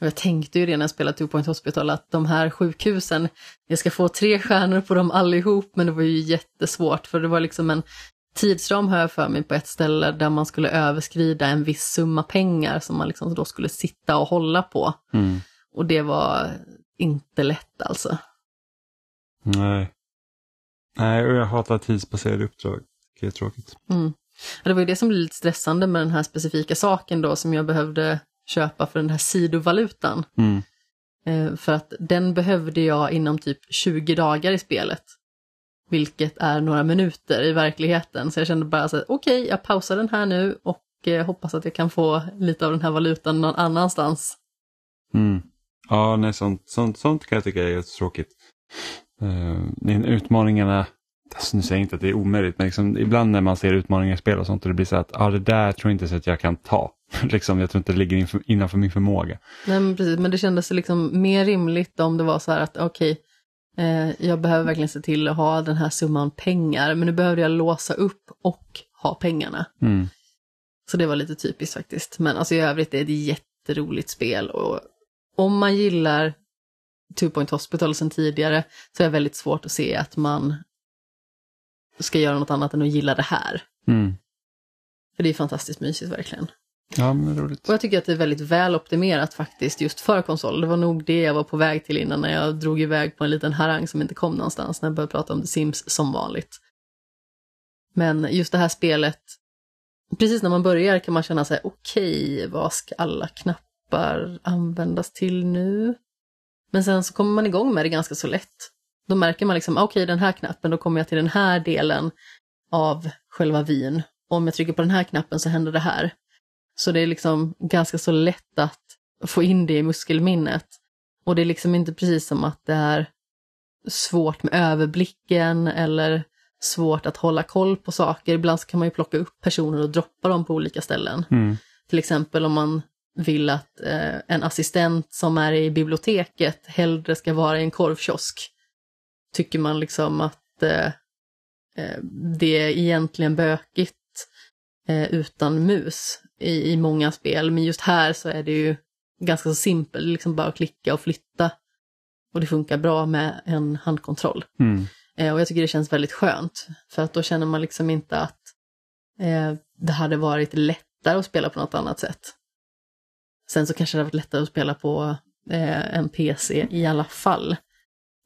Och jag tänkte ju redan när jag spelade Two Point Hospital att de här sjukhusen, jag ska få tre stjärnor på dem allihop, men det var ju jättesvårt för det var liksom en tidsram har jag för mig på ett ställe där man skulle överskrida en viss summa pengar som man liksom då skulle sitta och hålla på. Mm. Och det var inte lätt alltså. Nej. Nej, och jag hatar tidsbaserade uppdrag. Det är tråkigt. Mm. Och det var ju det som blev lite stressande med den här specifika saken då som jag behövde köpa för den här sidovalutan. Mm. Eh, för att den behövde jag inom typ 20 dagar i spelet. Vilket är några minuter i verkligheten. Så jag kände bara så här, okej, jag pausar den här nu och eh, hoppas att jag kan få lite av den här valutan någon annanstans. Mm. Ja, nej, sånt, sånt, sånt kan jag tycka är tråkigt. Uh, utmaningarna, alltså, nu säger jag inte att det är omöjligt, men liksom, ibland när man ser utmaningar i spel och sånt och det blir så att ah, det där tror jag inte så att jag kan ta. (laughs) liksom, jag tror inte det ligger inför, innanför min förmåga. Nej men precis, men det kändes liksom mer rimligt om det var så här att okej, eh, jag behöver verkligen se till att ha den här summan pengar, men nu behövde jag låsa upp och ha pengarna. Mm. Så det var lite typiskt faktiskt. Men alltså i övrigt är det ett jätteroligt spel och om man gillar Two Point Hospital sen tidigare så är det väldigt svårt att se att man ska göra något annat än att gilla det här. Mm. För det är fantastiskt mysigt verkligen. Ja, men roligt. Och jag tycker att det är väldigt väl optimerat faktiskt just för konsol. Det var nog det jag var på väg till innan när jag drog iväg på en liten harang som inte kom någonstans när jag började prata om The Sims som vanligt. Men just det här spelet, precis när man börjar kan man känna sig okej, okay, vad ska alla knappar användas till nu? Men sen så kommer man igång med det ganska så lätt. Då märker man liksom, okej okay, den här knappen, då kommer jag till den här delen av själva vin. Och om jag trycker på den här knappen så händer det här. Så det är liksom ganska så lätt att få in det i muskelminnet. Och det är liksom inte precis som att det är svårt med överblicken eller svårt att hålla koll på saker. Ibland så kan man ju plocka upp personer och droppa dem på olika ställen. Mm. Till exempel om man vill att eh, en assistent som är i biblioteket hellre ska vara i en korvkiosk. Tycker man liksom att eh, eh det är egentligen bökigt eh, utan mus i, i många spel, men just här så är det ju ganska så simpelt, liksom bara att klicka och flytta. Och det funkar bra med en handkontroll. Mm. Eh, och jag tycker det känns väldigt skönt, för att då känner man liksom inte att eh, det hade varit lättare att spela på något annat sätt. Sen så kanske det hade varit lättare att spela på eh, en PC i alla fall.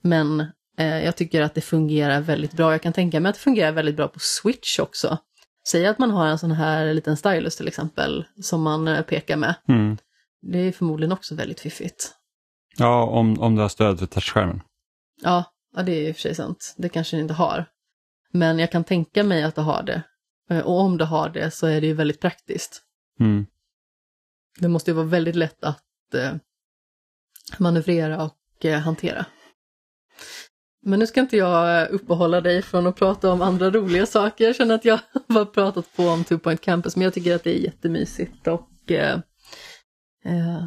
Men eh, jag tycker att det fungerar väldigt bra. Jag kan tänka mig att det fungerar väldigt bra på Switch också. Säg att man har en sån här liten stylus till exempel, som man eh, pekar med. Mm. Det är förmodligen också väldigt fiffigt. Ja, om, om du har stöd för touchskärmen. Ja, ja, det är i och för sig sant. Det kanske det inte har. Men jag kan tänka mig att det har det. Eh, och om det har det så är det ju väldigt praktiskt. Mm. Det måste ju vara väldigt lätt att eh, manövrera och eh, hantera. Men nu ska inte jag uppehålla dig från att prata om andra roliga saker. Jag känner att jag (laughs) har pratat på om Two Point Campus, men jag tycker att det är jättemysigt och eh, eh,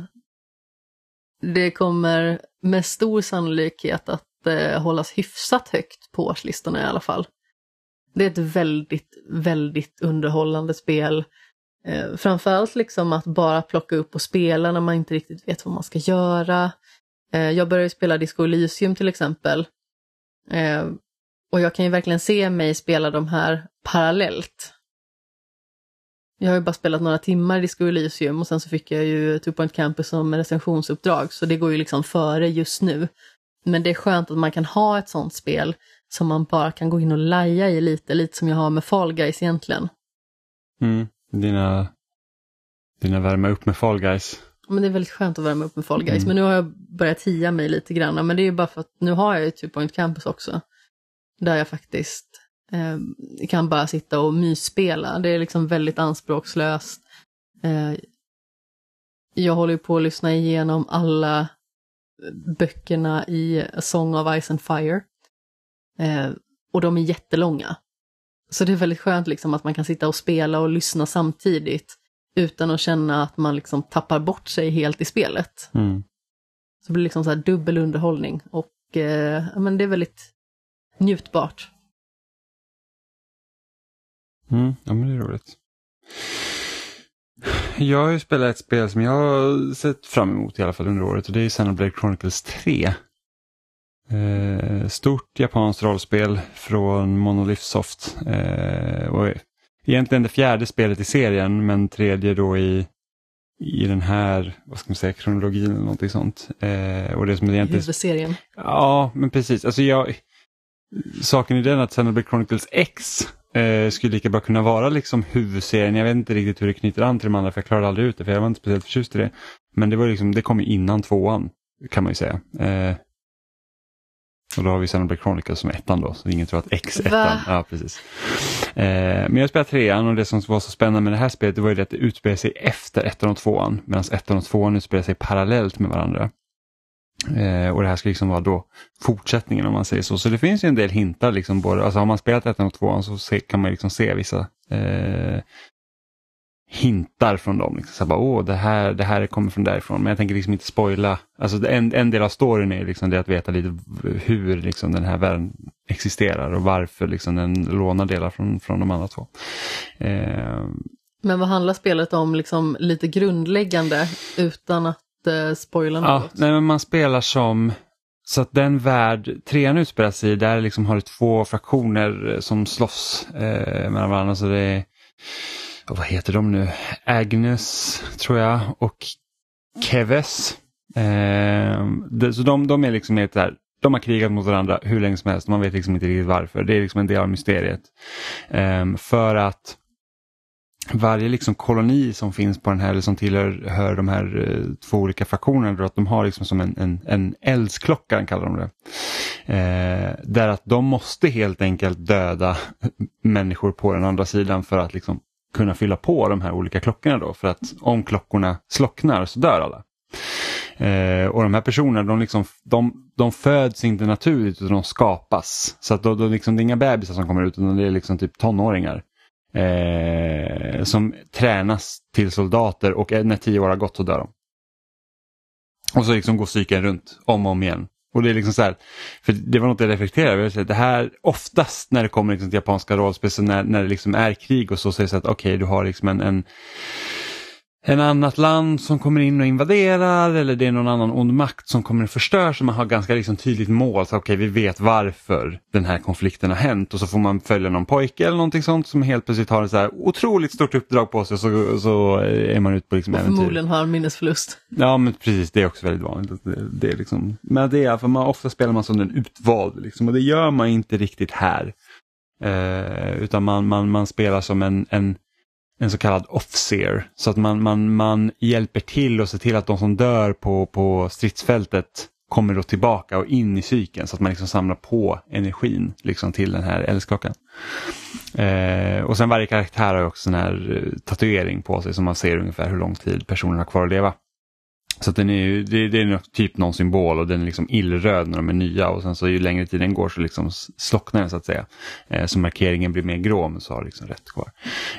det kommer med stor sannolikhet att eh, hållas hyfsat högt på årslistorna i alla fall. Det är ett väldigt, väldigt underhållande spel. Eh, framförallt liksom att bara plocka upp och spela när man inte riktigt vet vad man ska göra. Eh, jag började spela Disco Elysium till exempel Eh, och jag kan ju verkligen se mig spela de här parallellt. Jag har ju bara spelat några timmar i Disco Elysium och sen så fick jag ju Two Point Campus som recensionsuppdrag, så det går ju liksom före just nu. Men det är skönt att man kan ha ett sånt spel som man bara kan gå in och laja i lite, lite som jag har med Fall Guys egentligen. Mm. Dina, dina värma upp med Fall Guys. Men det är väldigt skönt att värma upp med Fall Guys. Mm. Men nu har jag börjat tia mig lite grann. Men det är ju bara för att nu har jag ju Two Point Campus också. Där jag faktiskt eh, kan bara sitta och mysspela. Det är liksom väldigt anspråkslöst. Eh, jag håller ju på att lyssna igenom alla böckerna i A Song of Ice and Fire. Eh, och de är jättelånga. Så det är väldigt skönt liksom att man kan sitta och spela och lyssna samtidigt utan att känna att man liksom tappar bort sig helt i spelet. Mm. Så det blir liksom så här dubbel underhållning och eh, men det är väldigt njutbart. Mm, ja men det är roligt. Jag har ju spelat ett spel som jag har sett fram emot i alla fall under året och det är Xenoblade Chronicles 3. Eh, stort japanskt rollspel från Monolith Soft. Eh, och egentligen det fjärde spelet i serien men tredje då i, i den här, vad ska man säga, kronologin eller någonting sånt. Eh, och det som egentligen... Huvudserien. Ja, men precis. Alltså jag, saken är den att Xenoblade Chronicles X eh, skulle lika bra kunna vara liksom huvudserien. Jag vet inte riktigt hur det knyter an till de andra för jag klarade aldrig ut det för jag var inte speciellt förtjust i det. Men det var liksom, det kom innan tvåan kan man ju säga. Eh, och då har vi Xenoblade Chronicles som ettan då, så ingen tror att X är ettan. Ja, precis. Eh, men jag spelade trean och det som var så spännande med det här spelet det var ju det att det utspelar sig efter ettan och tvåan medan ettan och tvåan utspelar sig parallellt med varandra. Eh, och det här ska liksom vara då fortsättningen om man säger så. Så det finns ju en del hintar, liksom både, alltså har man spelat ettan och tvåan så se, kan man liksom se vissa eh, hintar från dem. Liksom. Så bara, Åh, det här, det här kommer från därifrån. Men jag tänker liksom inte spoila. Alltså, en, en del av storyn är liksom det att veta lite hur liksom, den här världen existerar och varför liksom, den lånar delar från, från de andra två. Eh... Men vad handlar spelet om liksom, lite grundläggande utan att eh, spoila något? Ja, nej, men man spelar som så att den värld trean utspelar sig i, där liksom har du två fraktioner som slåss eh, mellan varandra. Så det är, vad heter de nu? Agnes tror jag och Keves. Eh, det, så de, de är liksom helt där, de har krigat mot varandra hur länge som helst. Man vet liksom inte riktigt varför. Det är liksom en del av mysteriet. Eh, för att varje liksom koloni som finns på den här, eller som tillhör de här eh, två olika fraktionerna, att de har liksom som en, en, en eldsklocka, kallar de det. Eh, där att de måste helt enkelt döda människor på den andra sidan för att liksom kunna fylla på de här olika klockorna då. För att om klockorna slocknar så dör alla. Eh, och de här personerna de, liksom, de, de föds inte naturligt utan de skapas. Så att då, då liksom, det är inga bebisar som kommer ut utan det är liksom typ tonåringar eh, som tränas till soldater och när tio år har gått så dör de. Och så liksom går cykeln runt om och om igen. Och det är liksom så här, för det var något jag reflekterade över. Det här oftast när det kommer liksom till japanska rollspel, så när, när det liksom är krig och så, så är det så att okej, okay, du har liksom en, en en annat land som kommer in och invaderar eller det är någon annan ond makt som kommer och förstör så man har ganska liksom tydligt mål. Så okej, okay, vi vet varför den här konflikten har hänt och så får man följa någon pojke eller någonting sånt som helt plötsligt har ett så här otroligt stort uppdrag på sig så, så är man ute på liksom och äventyr. Förmodligen har minnesförlust. Ja, men precis, det är också väldigt vanligt. Det, det är liksom, men det är för man, ofta spelar man som den utvald liksom, och det gör man inte riktigt här. Eh, utan man, man, man spelar som en, en en så kallad officer. Så att man, man, man hjälper till och ser till att de som dör på, på stridsfältet kommer då tillbaka och in i cykeln så att man liksom samlar på energin liksom till den här eldskakan. Eh, och sen varje karaktär har också en här eh, tatuering på sig som man ser ungefär hur lång tid personen har kvar att leva. Så den är ju, det, det, är typ någon symbol och den är liksom illröd när de är nya och sen så ju längre tiden går så liksom slocknar den så att säga. Eh, så markeringen blir mer grå men så har liksom rätt kvar.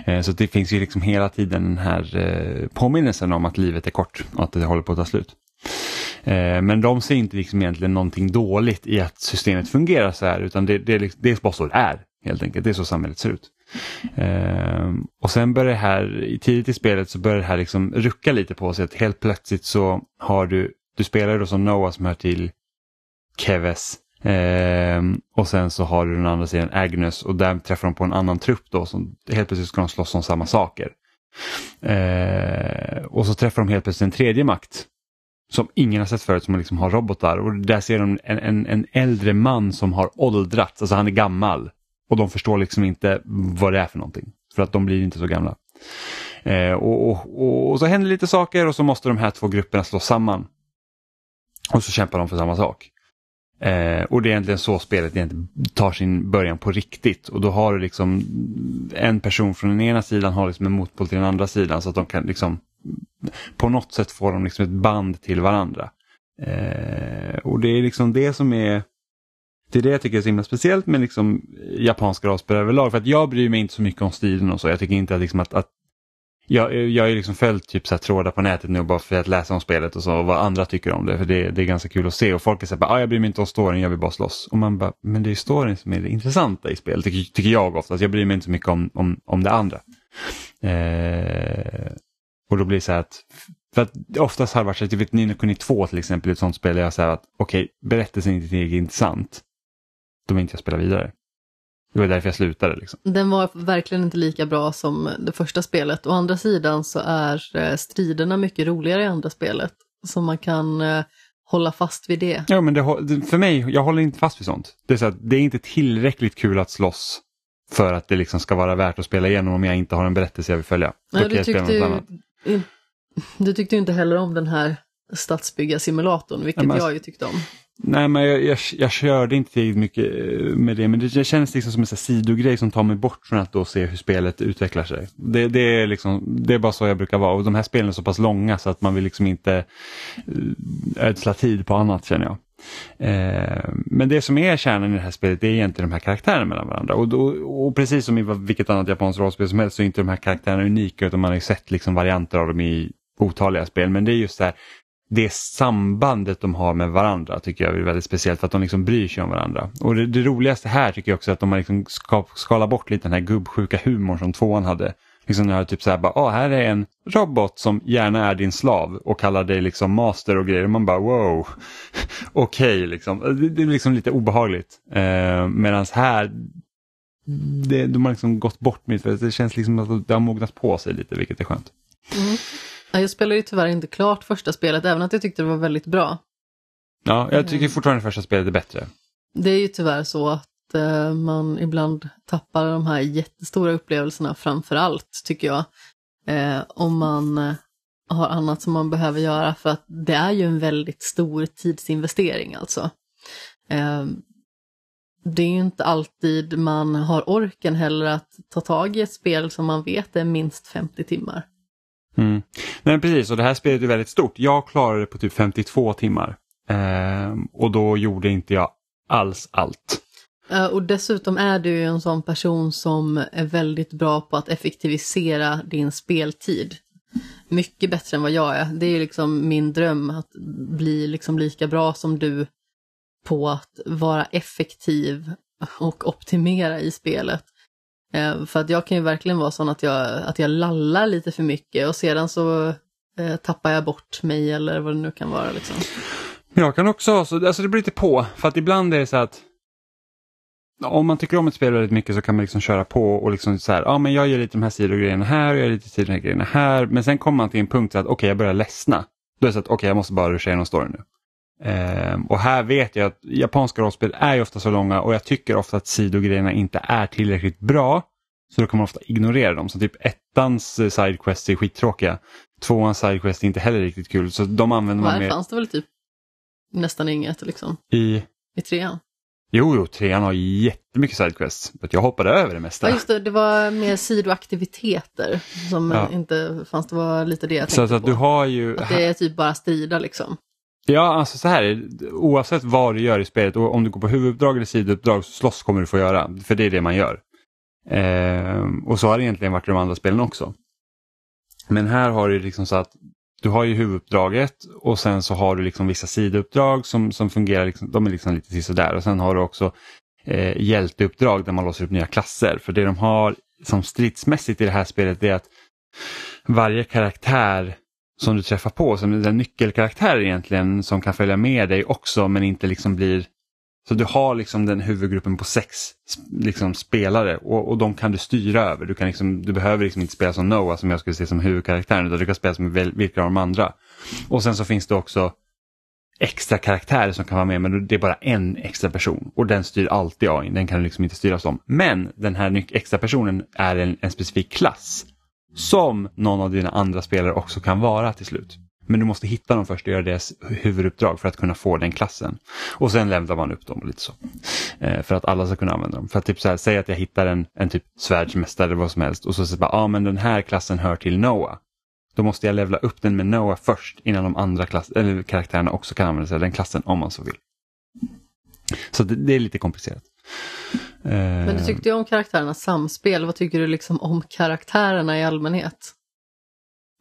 Eh, så det finns ju liksom hela tiden den här eh, påminnelsen om att livet är kort och att det håller på att ta slut. Eh, men de ser inte liksom egentligen någonting dåligt i att systemet fungerar så här utan det, det, liksom, det är bara så det är helt enkelt. Det är så samhället ser ut. Um, och sen börjar det här, tidigt i spelet så börjar det här liksom rucka lite på sig. Att helt plötsligt så har du, du spelar då som Noah som hör till Keves. Um, och sen så har du den andra sidan Agnes och där träffar de på en annan trupp då som helt plötsligt ska de slåss om samma saker. Uh, och så träffar de helt plötsligt en tredje makt som ingen har sett förut som liksom har robotar och där ser de en, en, en äldre man som har åldrats, alltså han är gammal. Och de förstår liksom inte vad det är för någonting. För att de blir inte så gamla. Eh, och, och, och, så händer lite saker och så måste de här två grupperna slås samman. Och så kämpar de för samma sak. Eh, och det är egentligen så spelet egentligen tar sin början på riktigt. Och då har du liksom en person från den ena sidan har liksom en motpol till den andra sidan så att de kan liksom på något sätt få de liksom ett band till varandra. Eh, och det är liksom det som är det är det jag tycker är så himla speciellt med liksom eh, japanska rollspel överlag. För att jag bryr mig inte så mycket om stilen och så. Jag tycker inte att, liksom att, att jag, eh, jag har liksom följt typ så här trådar på nätet nu bara för att läsa om spelet och så och vad andra tycker om det. För det, det är ganska kul att se och folk är så här, ah, jag bryr mig inte om storyn, jag vill bara slåss. Och man bara, men det är storyn som är det intressanta i spelet, tycker, tycker jag oftast. Jag bryr mig inte så mycket om, om, om det andra. Eh, och då blir det så här att, för att oftast har det varit så att, typ Nino Kuni 2 till exempel, ett sånt spel där jag säger att okej, okay, berättelsen är inte intressant då vill inte jag spela vidare. Det var därför jag slutade. Liksom. Den var verkligen inte lika bra som det första spelet. Å andra sidan så är eh, striderna mycket roligare i andra spelet. Så man kan eh, hålla fast vid det. Ja, men det, för mig, jag håller inte fast vid sånt. Det är, så att det är inte tillräckligt kul att slåss för att det liksom ska vara värt att spela igenom om jag inte har en berättelse jag vill följa. Nej, du, tyckte ju, du tyckte ju inte heller om den här stadsbyggarsimulatorn, vilket ja, men, jag ju tyckte om. Nej, men jag, jag, jag körde inte tillräckligt mycket eh, med det, men det, känns liksom som en sidogrej som tar mig bort från att då se hur spelet utvecklar sig. Det, det, är liksom, det är bara så jag brukar vara och de här spelen är så pass långa så att man vill liksom inte eh, ödsla tid på annat känner jag. Eh, men det som är kärnan i det här spelet det är egentligen de här karaktärerna mellan varandra. Och, då, och precis som i vilket annat japanskt rollspel som helst så är inte de här karaktärerna unika utan man har ju sett liksom varianter av dem i otaliga spel. Men det är just det här, det sambandet de har med varandra tycker jag är väldigt speciellt för att de liksom bryr sig om varandra. Och det, det roligaste här tycker jag också är att de har liksom skalat bort lite den här gubbsjuka humorn som tvåan hade. Liksom när typ så här, bara, ah, här är en robot som gärna är din slav och kallar dig liksom master och grejer. Och man bara wow, (laughs) okej okay, liksom. Det, det, är liksom lite obehagligt. Eh, Medan här, det, de har liksom gått bort med det. Det känns liksom att det har mognat på sig lite, vilket är skönt. Mm. Jag spelade ju tyvärr inte klart första spelet, även att jag tyckte det var väldigt bra. Ja, jag tycker fortfarande första spelet är bättre. Det är ju tyvärr så att eh, man ibland tappar de här jättestora upplevelserna framför allt, tycker jag. Eh, om man eh, har annat som man behöver göra, för att det är ju en väldigt stor tidsinvestering alltså. Eh, det är ju inte alltid man har orken heller att ta tag i ett spel som man vet är minst 50 timmar. Mm. Nej precis, och det här spelet är väldigt stort. Jag klarade det på typ 52 timmar. Eh, och då gjorde inte jag alls allt. Eh, och dessutom är du ju en sån person som är väldigt bra på att effektivisera din speltid. Mycket bättre än vad jag är. Det är liksom min dröm att bli liksom lika bra som du på att vara effektiv och optimera i spelet. Eh, för att jag kan ju verkligen vara sån att jag, att jag lallar lite för mycket och sedan så eh, tappar jag bort mig eller vad det nu kan vara. Liksom. Jag kan också ha så, alltså det beror lite på, för att ibland är det så att om man tycker om ett spel väldigt mycket så kan man liksom köra på och liksom så här, ja men jag gör lite de här sidogrejerna här och jag gör lite sidogrejerna här. Men sen kommer man till en punkt så att okej okay, jag börjar ledsna. Då är det så att okej okay, jag måste bara ruscha igenom storyn nu. Ehm, och här vet jag att japanska rollspel är ju ofta så långa och jag tycker ofta att sidogrejerna inte är tillräckligt bra. Så då kan man ofta ignorera dem. Så typ ettans eh, sidequests är skittråkiga. Tvåans sidequest är inte heller riktigt kul så de använder man mer. Här fanns det väl typ nästan inget liksom? I? I trean? Jo, jo, trean har jättemycket sidequests. Jag hoppade över det mesta. Ja, just det. Det var mer sidoaktiviteter som ja. inte fanns. Det var lite det jag tänkte så att på. Du har ju... Att det är typ bara strida liksom. Ja, alltså så här oavsett vad du gör i spelet och om du går på huvuduppdrag eller sidouppdrag så slåss kommer du få göra. För det är det man gör. Eh, och så har det egentligen varit i de andra spelen också. Men här har du liksom så att du har ju huvuduppdraget och sen så har du liksom vissa sidouppdrag som, som fungerar, liksom, de är liksom lite sådär och sen har du också eh, hjälteuppdrag där man låser upp nya klasser. För det de har som stridsmässigt i det här spelet är att varje karaktär som du träffar på, som är nyckelkaraktär egentligen som kan följa med dig också men inte liksom blir så du har liksom den huvudgruppen på sex liksom, spelare och, och de kan du styra över. Du, kan liksom, du behöver liksom inte spela som Noah som jag skulle se som huvudkaraktären utan du kan spela som vilka av de andra. Och sen så finns det också extra karaktärer som kan vara med men det är bara en extra person och den styr alltid AI, den kan du liksom inte styras om. Men den här extra personen är en, en specifik klass som någon av dina andra spelare också kan vara till slut. Men du måste hitta dem först och göra deras huvuduppdrag för att kunna få den klassen. Och sen lämnar man upp dem lite så. Eh, för att alla ska kunna använda dem. För att typ så här, säg att jag hittar en, en typ svärdsmästare eller vad som helst och så säger jag ah, men den här klassen hör till Noah. Då måste jag levla upp den med Noah först innan de andra klass, eller karaktärerna också kan använda sig av den klassen om man så vill. Så det, det är lite komplicerat. Men du eh. tyckte ju om karaktärernas samspel. Vad tycker du liksom om karaktärerna i allmänhet?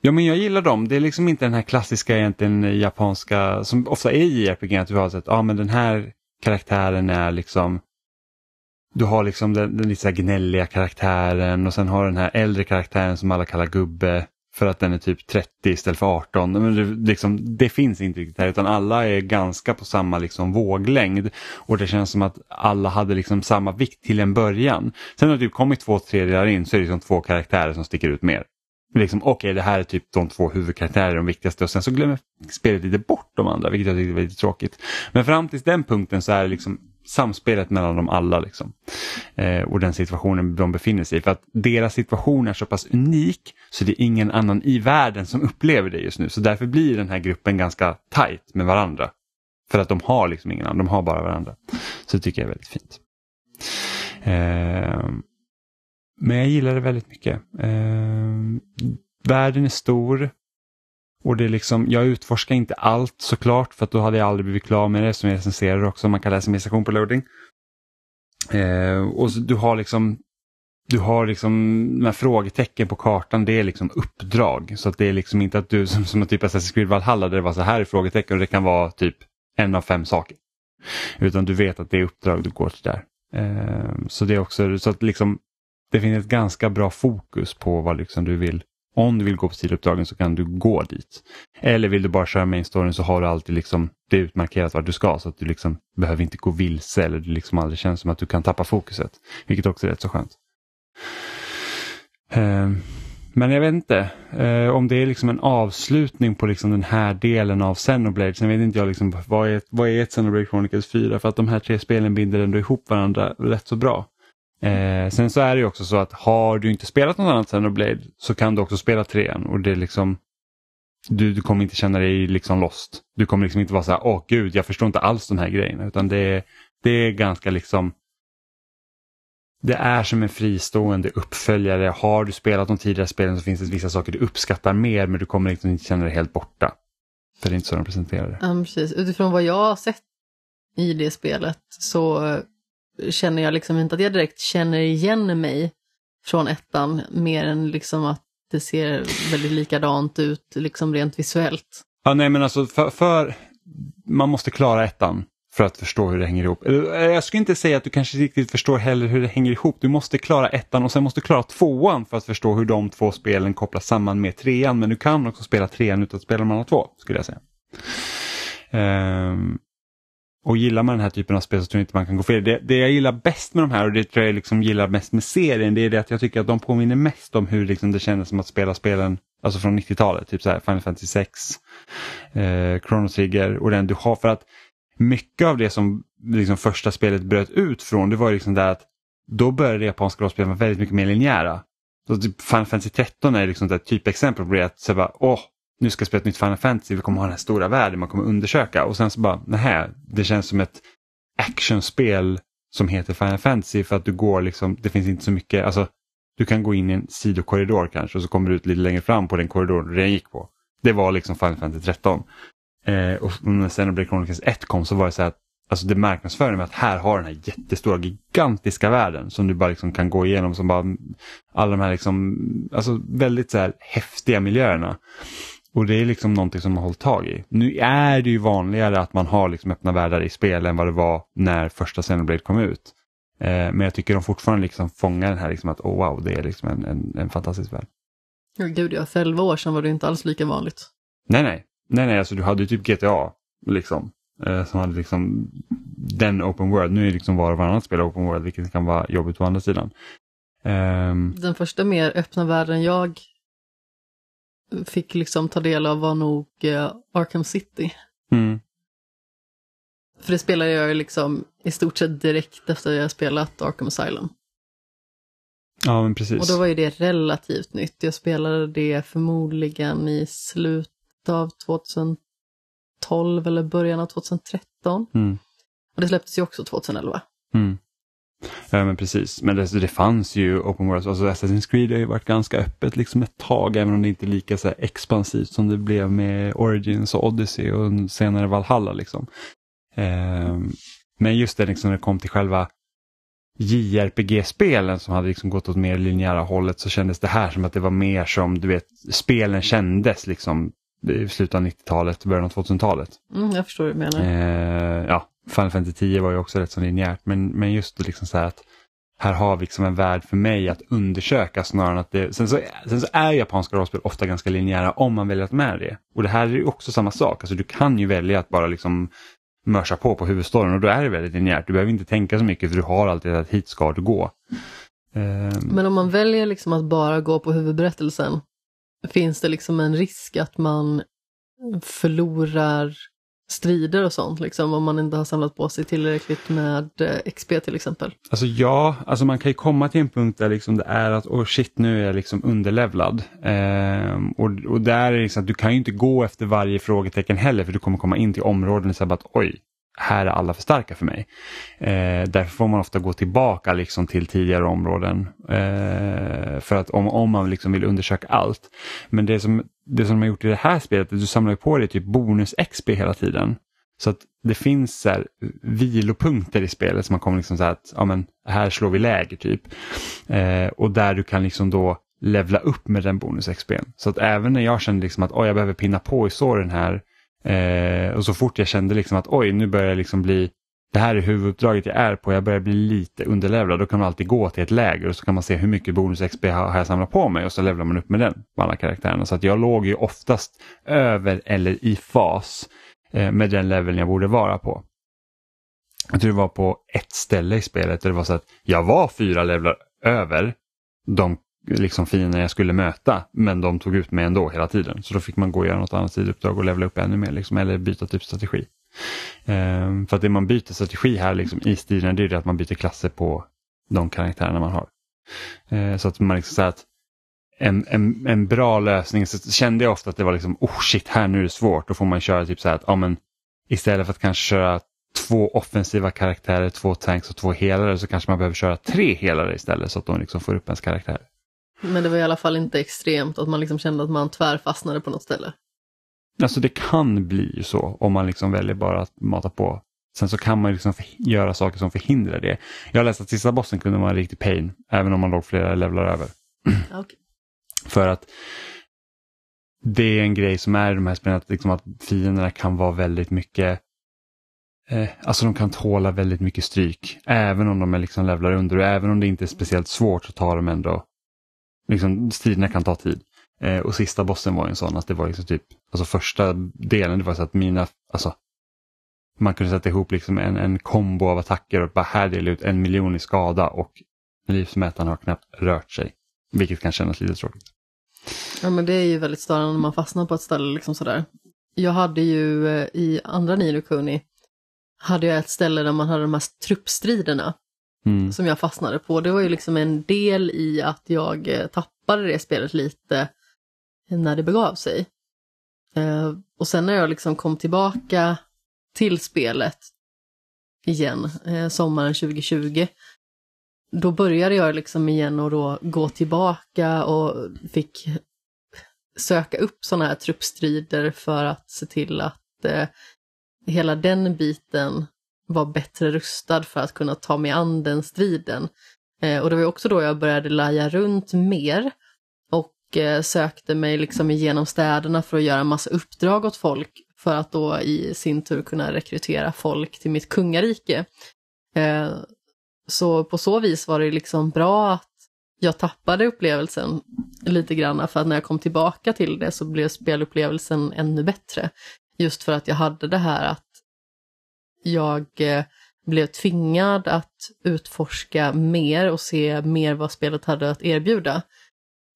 Ja men jag gillar dem. Det är liksom inte den här klassiska egentligen japanska som ofta är i RPG att du har sett, ja ah, men den här karaktären är liksom du har liksom den, den lite gnälliga karaktären och sen har den här äldre karaktären som alla kallar gubbe för att den är typ 30 istället för 18. Men det, liksom, det finns inte riktigt här utan alla är ganska på samma liksom våglängd. Och det känns som att alla hade liksom samma vikt till en början. Sen har det typ kommit två tredjedelar in så är det liksom två karaktärer som sticker ut mer liksom, okej okay, det här är typ de två huvudkaraktärerna, de viktigaste och sen så glömmer spelet lite bort de andra, vilket jag tycker är lite tråkigt. Men fram till den punkten så är det liksom samspelet mellan dem alla liksom. Eh, och den situationen de befinner sig i. För att deras situation är så pass unik så det är ingen annan i världen som upplever det just nu. Så därför blir den här gruppen ganska tajt med varandra. För att de har liksom ingen annan, de har bara varandra. Så det tycker jag är väldigt fint. Eh, men jag gillar det väldigt mycket. Eh, världen är stor. Och det är liksom, jag utforskar inte allt såklart för att då hade jag aldrig blivit klar med det som jag recenserar också. Man kan läsa min sektion på loading. Eh, och så, du har liksom du har liksom de här frågetecken på kartan, det är liksom uppdrag. Så att det är liksom inte att du (laughs) som, som typ Assassin's Creed Valhalla där det var så här i frågetecken och det kan vara typ en av fem saker. Utan du vet att det är uppdrag du går till där. Eh, så det är också så att liksom det finns ett ganska bra fokus på vad liksom du vill. Om du vill gå på sidouppdragen så kan du gå dit. Eller vill du bara köra main storyn så har du alltid liksom det utmarkerat vart du ska så att du liksom behöver inte gå vilse eller det liksom aldrig känns som att du kan tappa fokuset. Vilket också är rätt så skönt. Ehm, men jag vet inte eh, om det är liksom en avslutning på liksom den här delen av Xenoblade. Sen vet inte jag liksom, vad, är, vad är ett Xenoblade Chronicles 4 för att de här tre spelen binder ändå ihop varandra rätt så bra. Eh, sen så är det ju också så att har du inte spelat något annat Xenoblade så kan du också spela trean och det är liksom du, du kommer inte känna dig liksom lost. Du kommer liksom inte vara så här, åh gud, jag förstår inte alls de här grejerna. Utan det, det är ganska liksom det är som en fristående uppföljare. Har du spelat de tidigare spelen så finns det vissa saker du uppskattar mer men du kommer liksom inte känna dig helt borta. För det är inte så de presenterar det. Ja, precis. Utifrån vad jag har sett i det spelet så känner jag liksom inte att jag direkt känner igen mig från ettan mer än liksom att det ser väldigt likadant ut liksom rent visuellt. Ja, nej men alltså för, för man måste klara ettan för att förstå hur det hänger ihop. Eh, jag skulle inte säga att du kanske riktigt förstår heller hur det hänger ihop. Du måste klara ettan och sen måste du klara tvåan för att förstå hur de två spelen kopplas samman med trean. Men du kan också spela trean utan att spela de andra två, skulle jag säga. Um, och gillar man den här typen av spel så tror jag inte man kan gå fel. Det, det jag gillar bäst med de här och det tror jag liksom gillar mest med serien det är det att jag tycker att de påminner mest om hur liksom det kändes som att spela spelen alltså från 90-talet. Typ så här Final Fantasy 6, eh, Chrono Trigger och den du har. För att mycket av det som liksom första spelet bröt ut från det var liksom där att då började det japanska rollspel vara väldigt mycket mer linjära. Så typ Final Fantasy 13 är liksom ett typexempel på det. Att så bara, åh, nu ska jag spela ett nytt Final Fantasy, vi kommer ha den här stora världen man kommer undersöka. Och sen så bara, nej, det känns som ett actionspel som heter Final Fantasy för att du går liksom, det finns inte så mycket, alltså du kan gå in i en sidokorridor kanske och så kommer du ut lite längre fram på den korridoren du redan gick på. Det var liksom Final Fantasy 13. Eh, och när Xenoblade Chronicles 1 kom så var det så att alltså det marknadsförde med att här har den här jättestora gigantiska världen som du bara liksom kan gå igenom som bara alla de här liksom, alltså väldigt så här häftiga miljöerna. Och det är liksom någonting som man har hållit tag i. Nu är det ju vanligare att man har liksom öppna världar i spel än vad det var när första Xenoblade kom ut. Eh, men jag tycker de fortfarande liksom fångar den här liksom att oh wow, det är liksom en, en, en fantastisk värld. Ja, gud ja, för elva år sedan var det inte alls lika vanligt. Nej, nej. Nej, nej, alltså du hade ju typ GTA liksom. Eh, som hade liksom den open world. Nu är liksom var och varannat spel open world, vilket kan vara jobbigt på andra sidan. Um... Den första mer öppna världen jag fick liksom ta del av var nog uh, Arkham City. Mm. För det spelade jag liksom i stort sett direkt efter jag spelat Arkham Asylum. Ja, men precis. Och då var ju det relativt nytt. Jag spelade det förmodligen i slutet av 2012 eller början av 2013. Mm. Och det släpptes ju också 2011. Mm. Ja men precis, men det, det fanns ju Open World, alltså Assassin's Creed har ju varit ganska öppet liksom ett tag även om det inte är lika så expansivt som det blev med Origins och Odyssey och senare Valhalla. Liksom. Eh, men just det liksom när det kom till själva JRPG-spelen som hade liksom gått åt mer linjära hållet så kändes det här som att det var mer som du vet spelen kändes liksom i slutet av 90-talet, början av 2000-talet. Mm, jag förstår hur du menar. Eh, ja, Final Fantasy 10 var ju också rätt så linjärt men, men just liksom så här att här har vi liksom en värld för mig att undersöka snarare än att det... Sen så, sen så är japanska rollspel ofta ganska linjära om man väljer att med det. Och det här är ju också samma sak, alltså du kan ju välja att bara liksom mörsa på på huvudstoryn och då är det väldigt linjärt. Du behöver inte tänka så mycket för du har alltid att hit ska du gå. Ehm. Men om man väljer liksom att bara gå på huvudberättelsen, finns det liksom en risk att man förlorar strider och sånt, liksom, om man inte har samlat på sig tillräckligt med eh, XP till exempel? Alltså ja, alltså man kan ju komma till en punkt där liksom det är att oh shit nu är jag liksom underlevlad. Eh, och, och där är det liksom att du kan ju inte gå efter varje frågetecken heller för du kommer komma in till områden och säga att oj, här är alla för starka för mig. Eh, därför får man ofta gå tillbaka liksom till tidigare områden. Eh, för att om, om man liksom vill undersöka allt. Men det som, det som de har gjort i det här spelet, är att du samlar på dig typ bonus-XP hela tiden. Så att det finns så här, vilopunkter i spelet som man kommer liksom så här att ja, men, här slår vi läger typ. Eh, och där du kan liksom då levla upp med den bonus-XP. Så att även när jag kände liksom att oj, jag behöver pinna på i såren här Eh, och så fort jag kände liksom att oj, nu börjar jag liksom bli det här är huvuduppdraget jag är på, jag börjar bli lite underlevlad. Då kan man alltid gå till ett läger och så kan man se hur mycket bonus XP har, jag samlat på mig och så levlar man upp med den på alla karaktärerna. Så att jag låg ju oftast över eller i fas eh, med den leveln jag borde vara på. Jag tror det var på ett ställe i spelet där det var så att jag var fyra levlar över de liksom fiender jag skulle möta men de tog ut mig ändå hela tiden. Så då fick man gå och göra något annat sidouppdrag och levla upp ännu mer liksom, eller byta typ strategi. Ehm, för att det man byter strategi här liksom, i stilen det är att man byter klasser på de karaktärerna man har. Ehm, så att man liksom säger att en, en, en bra lösning, så kände jag ofta att det var liksom, oh shit, här nu är det svårt. Då får man köra typ så här att, ja men istället för att kanske köra två offensiva karaktärer, två tanks och två helare så kanske man behöver köra tre helare istället så att de liksom får upp ens karaktär. Men det var i alla fall inte extremt att man liksom kände att man tvärfastnade på något ställe. Alltså det kan bli så om man liksom väljer bara att mata på. Sen så kan man liksom göra saker som förhindrar det. Jag har läst att sista bossen kunde vara en riktig pain, även om man låg flera levlar över. Okay. (clears throat) För att det är en grej som är i de här spelen, att, liksom att fienderna kan vara väldigt mycket eh, Alltså de kan tåla väldigt mycket stryk. Även om de är liksom levlar under och även om det inte är speciellt svårt så tar de ändå liksom, striderna kan ta tid. Eh, och sista bossen var en sån att det var liksom typ, alltså första delen det var så att mina, alltså man kunde sätta ihop liksom en, en kombo av attacker och bara här dela ut en miljon i skada och livsmätaren har knappt rört sig. Vilket kan kännas lite tråkigt. Ja men det är ju väldigt störande när man fastnar på ett ställe liksom sådär. Jag hade ju eh, i andra Nino Kuni, hade jag ett ställe där man hade de här truppstriderna. Mm. Som jag fastnade på. Det var ju liksom en del i att jag eh, tappade det spelet lite när det begav sig. Eh, och sen när jag liksom kom tillbaka till spelet igen, eh, sommaren 2020, då började jag liksom igen och då gå tillbaka och fick söka upp sådana här truppstrider för att se till att eh, hela den biten var bättre rustad för att kunna ta mig an den striden. Eh, och det var också då jag började laja runt mer eh, Eh, sökte mig liksom igenom städerna för att göra en massa uppdrag åt folk för att då i sin tur kunna rekrytera folk till mitt kungarike. Eh, så på så vis var det liksom bra att jag tappade upplevelsen lite grann för att när jag kom tillbaka till det så blev spelupplevelsen ännu bättre. Just för att jag hade det här att jag eh, blev tvingad att utforska mer och se mer vad spelet hade att erbjuda.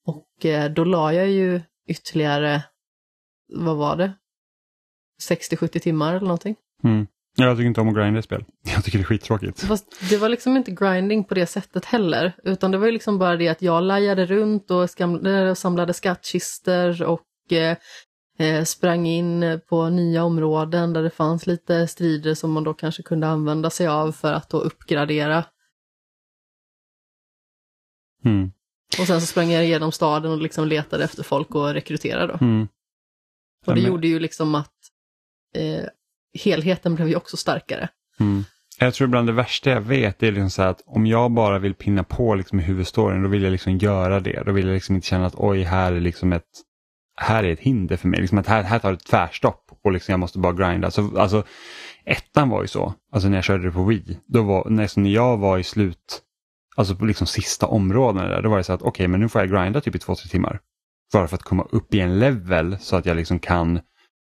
Och eh, då la jag ju ytterligare, vad var det? 60-70 timmar eller någonting. Mm. Jag tycker inte om att grinda i spel. (laughs) Jag tycker det är skittråkigt. Fast det var liksom inte grinding på det sättet heller. Utan det var ju liksom bara det att jag lajade runt och samlade skattkister och eh, eh, sprang in på nya områden där det fanns lite strider som man då kanske kunde använda sig av för att då uppgradera. Mm. Och sen så sprang jag igenom staden och liksom letade efter folk och rekryterade. Mm. Och det men... gjorde ju liksom att eh, helheten blev ju också starkare. Mm. Jag tror bland det värsta jag vet är liksom att om jag bara vill pinna på liksom i huvudstoryn då vill jag liksom göra det. Då vill jag liksom inte känna att oj, här är liksom ett här är ett hinder för mig. Liksom att här, här tar det tvärstopp och liksom jag måste bara grinda. Så, alltså, ettan var ju så, alltså när jag körde det på Wii. Då var, när jag var i slut, alltså på liksom sista områdena där, då var det så att okej, okay, men nu får jag grinda typ i två, tre timmar. Bara för att komma upp i en level så att jag liksom kan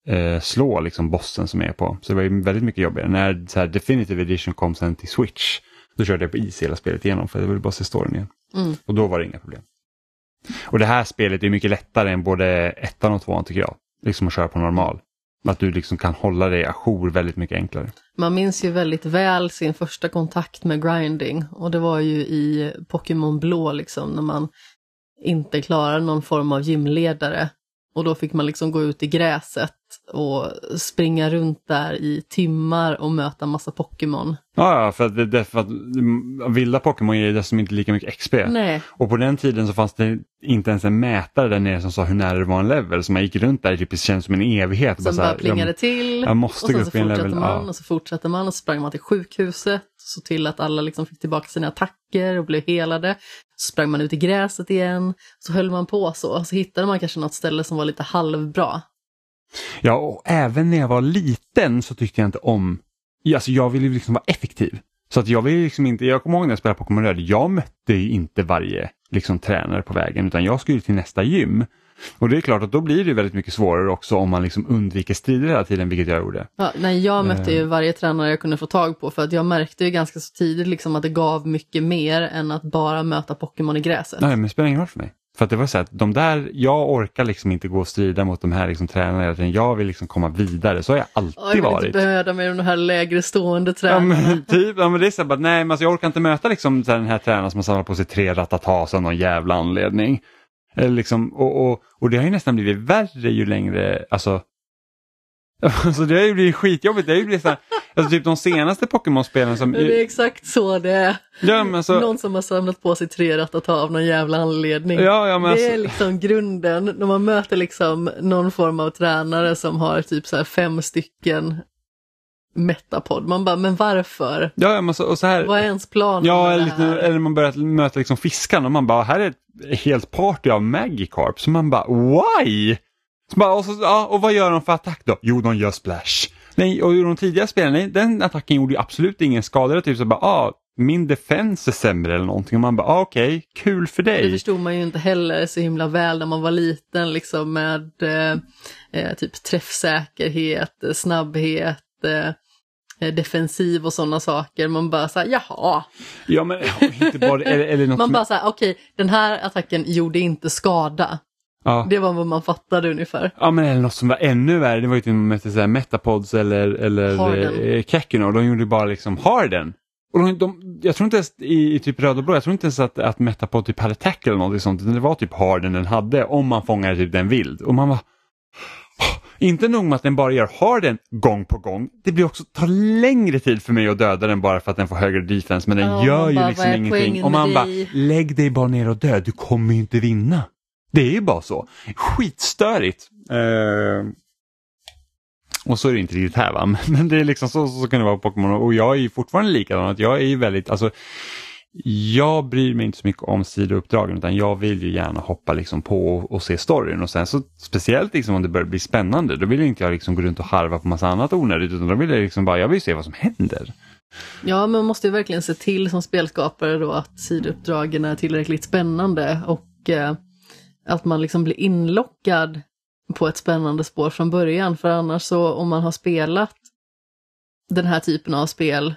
eh, slå liksom bossen som jag är på. Så det var ju väldigt mycket jobbigare. När så här, Definitive Edition kom sen till Switch, då körde jag på is hela spelet igenom för det var bara se storyn igen. Mm. Och då var det inga problem. Och det här spelet är mycket lättare än både ettan och tvåan tycker jag. Liksom att köra på normal. Att du liksom kan hålla dig ajour väldigt mycket enklare. Man minns ju väldigt väl sin första kontakt med grinding och det var ju i Pokémon Blå liksom när man inte klarade någon form av gymledare och då fick man liksom gå ut i gräset och springa runt där i timmar och möta massa Pokémon. Ja, för att, det, för att vilda Pokémon ger dessutom inte lika mycket XP. Nej. Och på den tiden så fanns det inte ens en mätare där nere som sa hur nära det var en level. Så man gick runt där, typ, det känns som en evighet. Som bara, bara plingade jag, till. Jag måste gå upp i en level. Man, ja. Och så fortsatte man och så sprang man till sjukhuset. Så till att alla liksom fick tillbaka sina attacker och blev helade. Så sprang man ut i gräset igen. Så höll man på så. Så hittade man kanske något ställe som var lite halvbra. Ja, och även när jag var liten så tyckte jag inte om alltså jag ville liksom vara effektiv. Så att jag vill liksom inte, jag kommer ihåg när jag spelade Pokémon Röd, jag mötte ju inte varje liksom, tränare på vägen utan jag skulle till nästa gym. Och det är klart att då blir det väldigt mycket svårare också om man liksom undviker strider hela tiden, vilket jag gjorde. Ja, nej, jag mötte Eh. ju varje tränare jag kunde få tag på för att jag märkte ju ganska så tidigt liksom att det gav mycket mer än att bara möta Pokémon i gräset. Nej, men det spelar ingen roll för mig. För att det var så att de där, jag orkar liksom inte gå och strida mot de här liksom tränarna hela tiden. Jag vill liksom komma vidare, så har jag Ja, alltid jag vill varit. inte mig om de här lägre stående Ja tränarna. men, (laughs) typ, ja, men det är så här, bara, nej men alltså, jag orkar inte möta liksom, den här tränaren som har samlat på sig tre ratatas av någon jävla anledning. Eller liksom, och, och, och det har ju nästan blivit värre ju längre, alltså (laughs) Alltså det har ju blivit skitjobbigt. Det har ju blivit så här, alltså typ de senaste Pokémon-spelen som... Det är exakt så det är. Ja, men alltså, Någon som har samlat på sig tre ratata av någon jävla anledning. Ja, ja, men det är alltså- liksom grunden. När man möter liksom någon form av tränare som har typ så här fem stycken metapod. Man bara, men varför? ja, men så, och så här... Vad är ens planen Ja, eller, det här? eller man börjar möta liksom fiskarna och man bara, här är ett helt party av Magikarp. Så man bara, why? Så bara, och, så, ja, och vad gör de för attack då? Jo, de gör splash. Nej, och i de tidiga spelen, nej, den attacken gjorde ju absolut ingen skada. Det typ så bara, ah, min defense är sämre eller någonting. Och man bara, ah, okej, kul för Det dig. förstod man ju inte heller så himla väl när man var liten, liksom med eh, eh, typ träffsäkerhet, eh, snabbhet, eh, defensiv och sådana saker. Man bara så här, jaha. Ja, men inte bara, eller, eller något Man bara så här, okej, den här attacken gjorde inte skada. ja. Det var vad man fattade ungefär. Ja men eller något som var ännu värre, det var ju till och med så här Metapods eller, eller eh, Kekino, de gjorde bara liksom Harden. Och de, de, jag tror inte ens i, i typ röd och blå, jag tror inte ens att, att Metapod typ hade tackle eller något sånt, utan det var typ Harden den hade om man fångade typ den vild. Och man var inte nog med att den bara gör Harden gång på gång, det blir också, tar längre tid för mig att döda den bara för att den får högre defense, men den Ja, gör ju bara, liksom ingenting. Och man bara, lägg dig bara ner och dö, du kommer ju inte vinna. Det är ju bara så. Skitstörigt. Eh, och så är det inte riktigt här va, (laughs) men det är liksom så, så kan det vara på Pokémon och jag är ju fortfarande likadan. Att jag är ju väldigt, alltså jag bryr mig inte så mycket om sidouppdragen utan jag vill ju gärna hoppa liksom på och, och se storyn och sen så speciellt liksom om det börjar bli spännande då vill inte jag liksom gå runt och harva på massa annat onödigt utan då vill jag liksom bara, jag vill se vad som händer. Ja, men man måste ju verkligen se till som spelskapare då att sidouppdragen är tillräckligt spännande och eh, att man liksom blir inlockad på ett spännande spår från början. För annars så om man har spelat den här typen av spel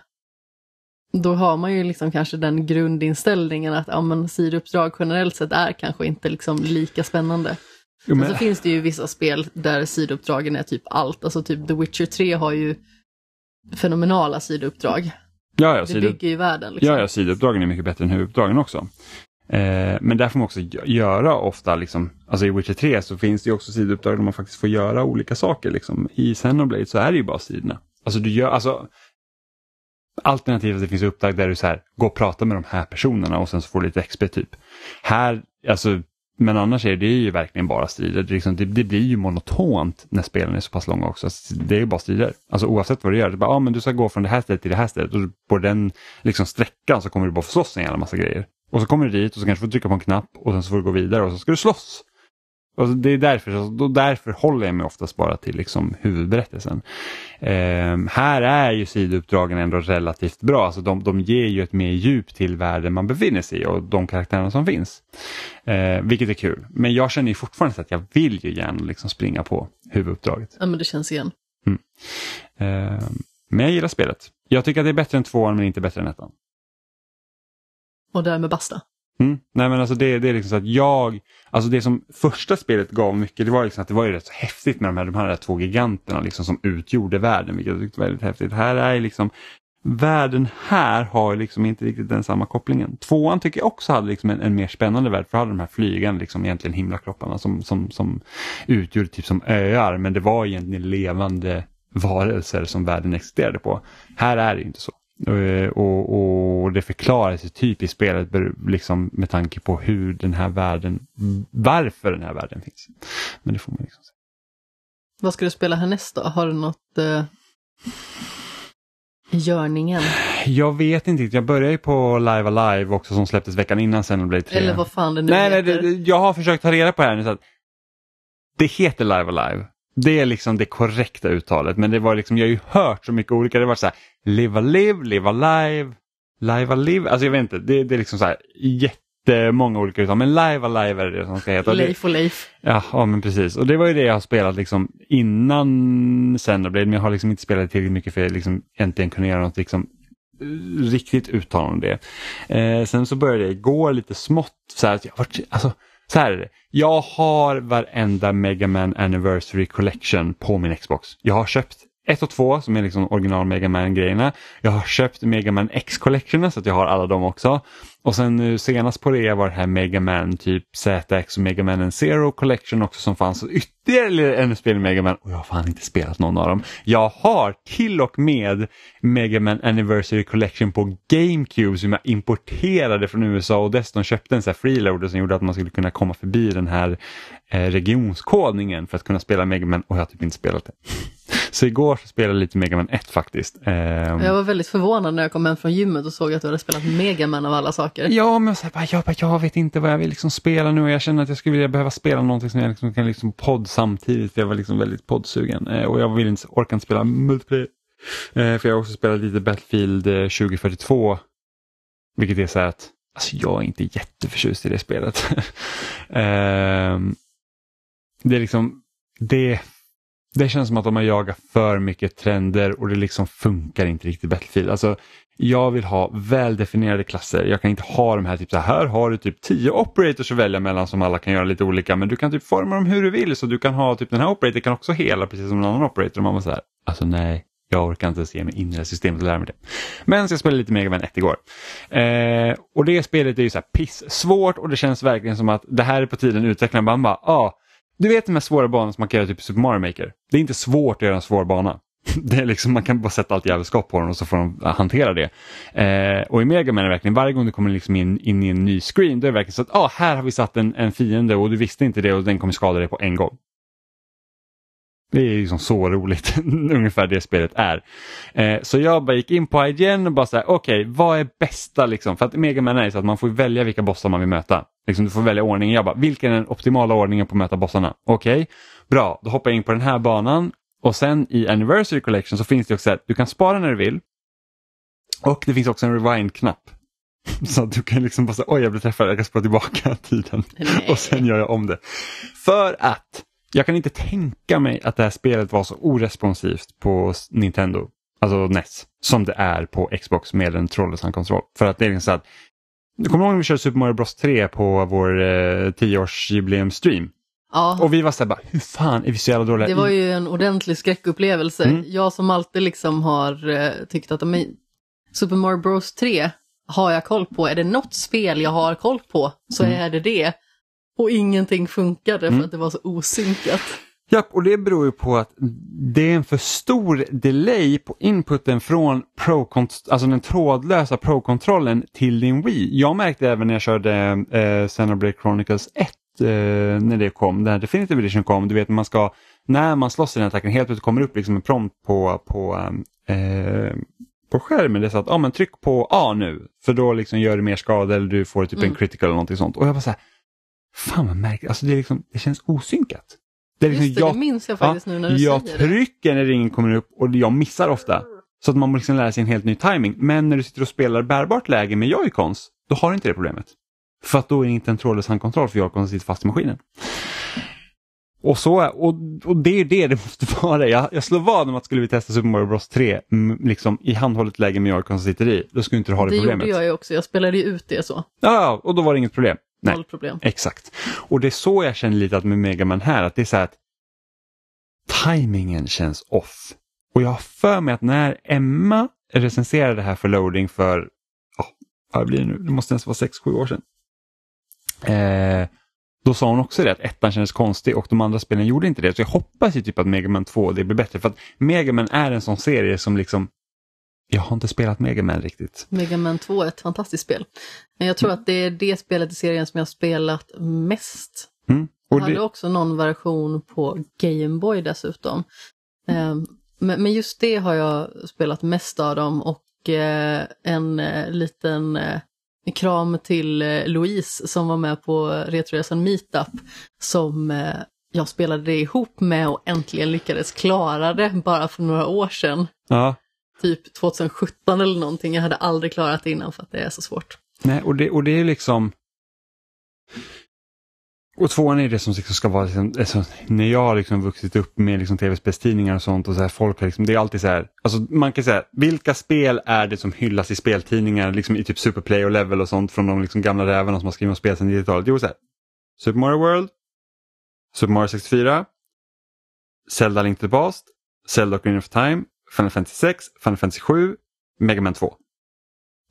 då har man ju liksom kanske den grundinställningen att ja, men sidouppdrag generellt sett är kanske inte liksom lika spännande. Jo, Men så finns det ju vissa spel där sidouppdragen är typ allt. Alltså typ The Witcher 3 har ju fenomenala sidouppdrag. ja, ja, Det sidou- bygger ju världen. Liksom. Ja, ja, sidouppdragen är mycket bättre än huvuduppdragen också. Eh, men där får man också gö- göra ofta, liksom, alltså i Witcher 3 så finns det ju också sidouppdrag där man faktiskt får göra olika saker. Liksom. I Xenoblade så är det ju bara sidorna. Alltså du gör, alltså Alternativt att det finns uppdrag där du så här, gå och prata med de här personerna och sen så får du lite XP typ. Här, alltså, men annars är det ju verkligen bara strider. Det, liksom, det, det blir ju monotont när spelen är så pass långa också. Alltså, Det är ju bara strider. Alltså oavsett vad du gör. Det bara, ah, men du ska gå från det här stället till det här stället och på den liksom, sträckan så kommer du bara få slåss en jävla massa grejer. Och så kommer du dit och så kanske får du trycka på en knapp och sen så får du gå vidare och så ska du slåss. Och så det är därför, då, därför håller jag mig oftast bara till liksom huvudberättelsen. Ehm, här är ju sidouppdragen ändå relativt bra, alltså de, de ger ju ett mer djup till världen man befinner sig i och de karaktärerna som finns. Ehm, vilket är kul, men jag känner ju fortfarande så att jag vill ju gärna liksom springa på huvuduppdraget. Ja, men det känns igen. Ehm, men jag gillar spelet. Jag tycker att det är bättre än tvåan men inte bättre än ettan. Och därmed basta. Mm. Nej men alltså det, det är liksom så att jag, alltså det som första spelet gav mycket det var liksom att det var ju rätt så häftigt med de här, de här två giganterna liksom som utgjorde världen vilket jag tyckte var väldigt häftigt. Här är liksom, världen här har liksom inte riktigt den samma kopplingen. Tvåan tycker jag också hade liksom en, en mer spännande värld för hade de här flygande liksom egentligen himlakropparna som, som, som utgjorde typ som öar men det var egentligen levande varelser som världen existerade på. Här är det inte så. Eh, Och, och det förklaras ju typ i spelet liksom med tanke på hur den här världen, varför den här världen finns. Men det får man liksom se. Vad ska du spela härnäst då? Har du något eh, i görningen? Jag vet inte jag började ju på Live Alive också som släpptes veckan innan Xenoblade 3. Eller vad fan det nu Nej, nej heter? det, det- jag har försökt ta reda på det här nu så att det heter Live Alive. Det är liksom det korrekta uttalet men det var liksom, jag har ju hört så mycket olika, det var så här live a live, live a live, live a live, alltså jag vet inte, det, det är liksom så här jättemånga olika uttal men live a live är det som ska heta. Det- Leif och Leif. Ja, ja men precis och det var ju det jag har spelat liksom innan Xenoblade men jag har liksom inte spelat tillräckligt mycket för att liksom äntligen kunna göra något liksom riktigt uttalande om det. Eh, sen så började jag igår lite smått så här att jag varit, alltså så här är det. Jag har varenda Mega Man Anniversary Collection på min Xbox. Jag har köpt 1 och 2 som är liksom original Mega Man grejerna. Jag har köpt Mega Man X Collection så att jag har alla dem också. Och sen nu senast på det var det här Mega Man typ ZX och Mega Man Zero Collection också som fanns. Och ytterligare en spel i Mega Man och jag har fan inte spelat någon av dem. Jag har till och med Mega Man Anniversary Collection på GameCube som jag importerade från USA och dessutom köpte en sån här freeloader som gjorde att man skulle kunna komma förbi den här eh, regionskodningen för att kunna spela Mega Man och jag har typ inte spelat det. Så igår så spelade jag lite Mega Man 1 faktiskt. Ehm, Jag var väldigt förvånad när jag kom hem från gymmet och såg att du hade spelat Megaman av alla saker. Ja, men jag, så här, bara, jag, bara, jag vet inte vad jag vill liksom spela nu och jag känner att jag skulle vilja behöva spela någonting som jag liksom kan liksom podd samtidigt. Jag var liksom väldigt poddsugen eh, och jag vill inte, orkar inte spela multiplayer. Eh, för jag har också spelat lite Battlefield eh, 2042. Vilket är så här att alltså, jag är inte jätteförtjust i det spelet. (laughs) Ehm, det är liksom, det, det känns som att de har jagat för mycket trender och det liksom funkar inte riktigt Battlefield. Alltså, jag vill ha väldefinierade klasser. Jag kan inte ha de här, typ så här, har du typ tio operators att välja mellan som alla kan göra lite olika men du kan typ forma dem hur du vill så du kan ha typ den här operatorn, kan också hela precis som en annan operator. Och man var så här, alltså nej, jag orkar inte ens ge mig in i det här systemet och lära mig det. Men så jag spelade lite Mega Man 1 igår. Eh, och det spelet är ju så här piss svårt och det känns verkligen som att det här är på tiden utvecklaren bara, bara ah, du vet de här svåra banorna som man kan göra typ i Super Mario Maker. Det är inte svårt att göra en svår bana. (laughs) Det är liksom, man kan bara sätta allt jävelskap på den och så får de äh, hantera det. Eh, och i Mega Man är det verkligen varje gång du kommer liksom in, in i en ny screen, då är det verkligen så att ah, här har vi satt en, en fiende och du visste inte det och den kommer skada dig på en gång. Det är liksom så roligt, (laughs) ungefär det spelet är. Eh, så jag bara gick in på IGN och bara så här, okej, vad är bästa liksom? För att Mega Man är så att man får välja vilka bossar man vill möta. Liksom, du får välja ordningen. Jag bara, vilken är den optimala ordningen på att möta bossarna? Okej, bra, då hoppar jag in på den här banan och sen i Anniversary Collection så finns det också att du kan spara när du vill. Och det finns också en rewind-knapp. (laughs) Så att du kan liksom bara säga, oj jag blev träffad, jag kan spara tillbaka (laughs) tiden. Nej. Och sen gör jag om det. För att jag kan inte tänka mig att det här spelet var så oresponsivt på Nintendo, alltså NES, som det är på Xbox med en trådlös handkontroll. För att det är liksom så att, du kommer ihåg när vi körde Super Mario Bros 3 på vår eh, 10-årsjubileum-stream? Ja, Och vi var så här bara, hur fan är vi så jävla dåliga? det var ju en ordentlig skräckupplevelse. Mm. Jag som alltid liksom har eh, tyckt att men, Super Mario Bros 3 har jag koll på. Är det något spel jag har koll på så Mm. är det det. Och ingenting funkade Mm. för att det var så osynkat. Japp, och det beror ju på att det är en för stor delay på inputen från pro alltså den trådlösa Pro-kontrollen till din Wii. Jag märkte även när jag körde eh, Xenoblade Chronicles 1 eh, när det kom, den här Definitive Edition kom, du vet man ska, när man slåss i den här attacken, helt plötsligt kommer upp liksom en prompt på, på, eh, på skärmen. Det är så att, ja men tryck på A nu, för då liksom gör det mer skada eller du får typ en Mm. critical eller någonting sånt. Och jag bara så här, fan vad märkligt, alltså det, är liksom, det känns osynkat. Det är liksom, Just det, jag det minns jag faktiskt nu när du jag säger det. trycker när ringen kommer upp och jag missar ofta. Så att man måste liksom lära sig en helt ny timing. Men när du sitter och spelar bärbart läge med joycons, då har du inte det problemet. För att då är det inte en trådlös handkontroll för joycons sitter fast i maskinen. Och, så, och, och det är ju det det (laughs) måste vara. Jag, jag slår vad om att skulle vi testa Super Mario Bros 3 mm, liksom, i handhållet läge med joycons sitter i, då skulle inte du ha det, Det problemet. gjorde jag ju också, jag spelade ju ut det så. Ja, ja, och då var det inget problem. Nej. Noll problem. Exakt. Och det är så jag känner lite att med Mega Man här, att det är så här att timingen känns off. Och jag har för mig att när Emma recenserade det här för loading för, ja, vad blir det nu, det måste ens vara 6-7 år sedan. Eh, då sa hon också det att ettan kändes konstig och de andra spelen gjorde inte det. Så jag hoppas ju typ att Mega Man 2 det blir bättre. För att Mega Man är en sån serie som liksom, jag har inte spelat Mega Man riktigt. Mega Man 2 är ett fantastiskt spel. Men jag tror att det är det spelet i serien som jag har spelat mest. Mm. Jag Och hade det, också någon version på Game Boy dessutom. Ehm, Men, just det har jag spelat mest av dem och eh, en eh, liten eh, kram till Louise som var med på Retroresan Meetup som jag spelade det ihop med och äntligen lyckades klara det bara för några år sedan. Ja. Typ 2017 eller någonting. Jag hade aldrig klarat det innan för att det är så svårt. Nej, och det, och det är liksom... Och tvåan är det som liksom ska vara, liksom, alltså, när jag har liksom vuxit upp med liksom tv-spelstidningar och sånt och så här, folk har liksom, det är alltid så här, alltså man kan säga, vilka spel är det som hyllas i speltidningar, liksom i typ Superplay och Level och sånt från de liksom gamla rävarna som har skrivit om spel sedan 90-talet? Jo, så här, Super Mario World, Super Mario 64, Zelda Link to the Past, Zelda Ocarina of Time, Final Fantasy 6, Final Fantasy 7, Mega Man 2.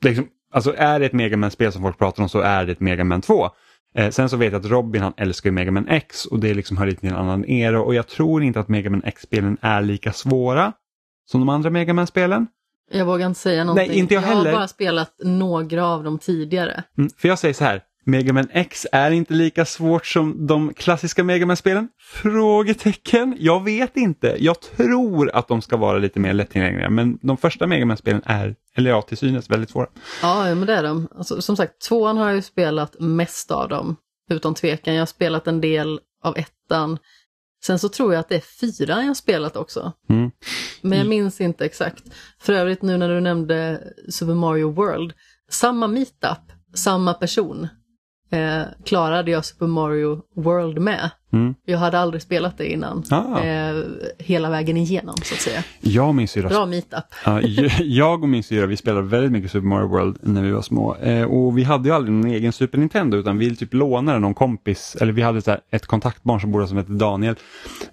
Liksom, alltså är det ett Mega Man-spel som folk pratar om så är det ett Mega Man 2. Eh, sen så vet jag att Robin han älskar Mega Man X och det liksom hör lite till en annan era och jag tror inte att Mega Man X-spelen är lika svåra som de andra Mega Man-spelen. Jag vågar inte säga någonting. Nej, inte jag heller. har bara spelat några av dem tidigare. Mm, för jag säger så här, Mega Man X är inte lika svårt som de klassiska Mega Man-spelen? Frågetecken. Jag vet inte. Jag tror att de ska vara lite mer lättillgängliga men de första Mega Man-spelen är, eller ja, till synes väldigt svåra. Ja, men det är de. Alltså, som sagt, tvåan har jag ju spelat mest av dem, utan tvekan. Jag har spelat en del av ettan. Sen så tror jag att det är fyran jag spelat också. Mm. Men jag minns inte exakt. För övrigt nu när du nämnde Super Mario World, samma meetup, samma person eh, klarade jag Super Mario World med. Mm. Jag hade aldrig spelat det innan. Ah. Eh, hela vägen igenom så att säga. Jag och min syrra Bra meetup. (laughs) Ja, jag och min syra vi spelade väldigt mycket Super Mario World när vi var små. Eh, och vi hade ju aldrig någon egen Super Nintendo utan vi typ lånade någon kompis, eller vi hade så här, ett kontaktbarn som bodde som hette Daniel.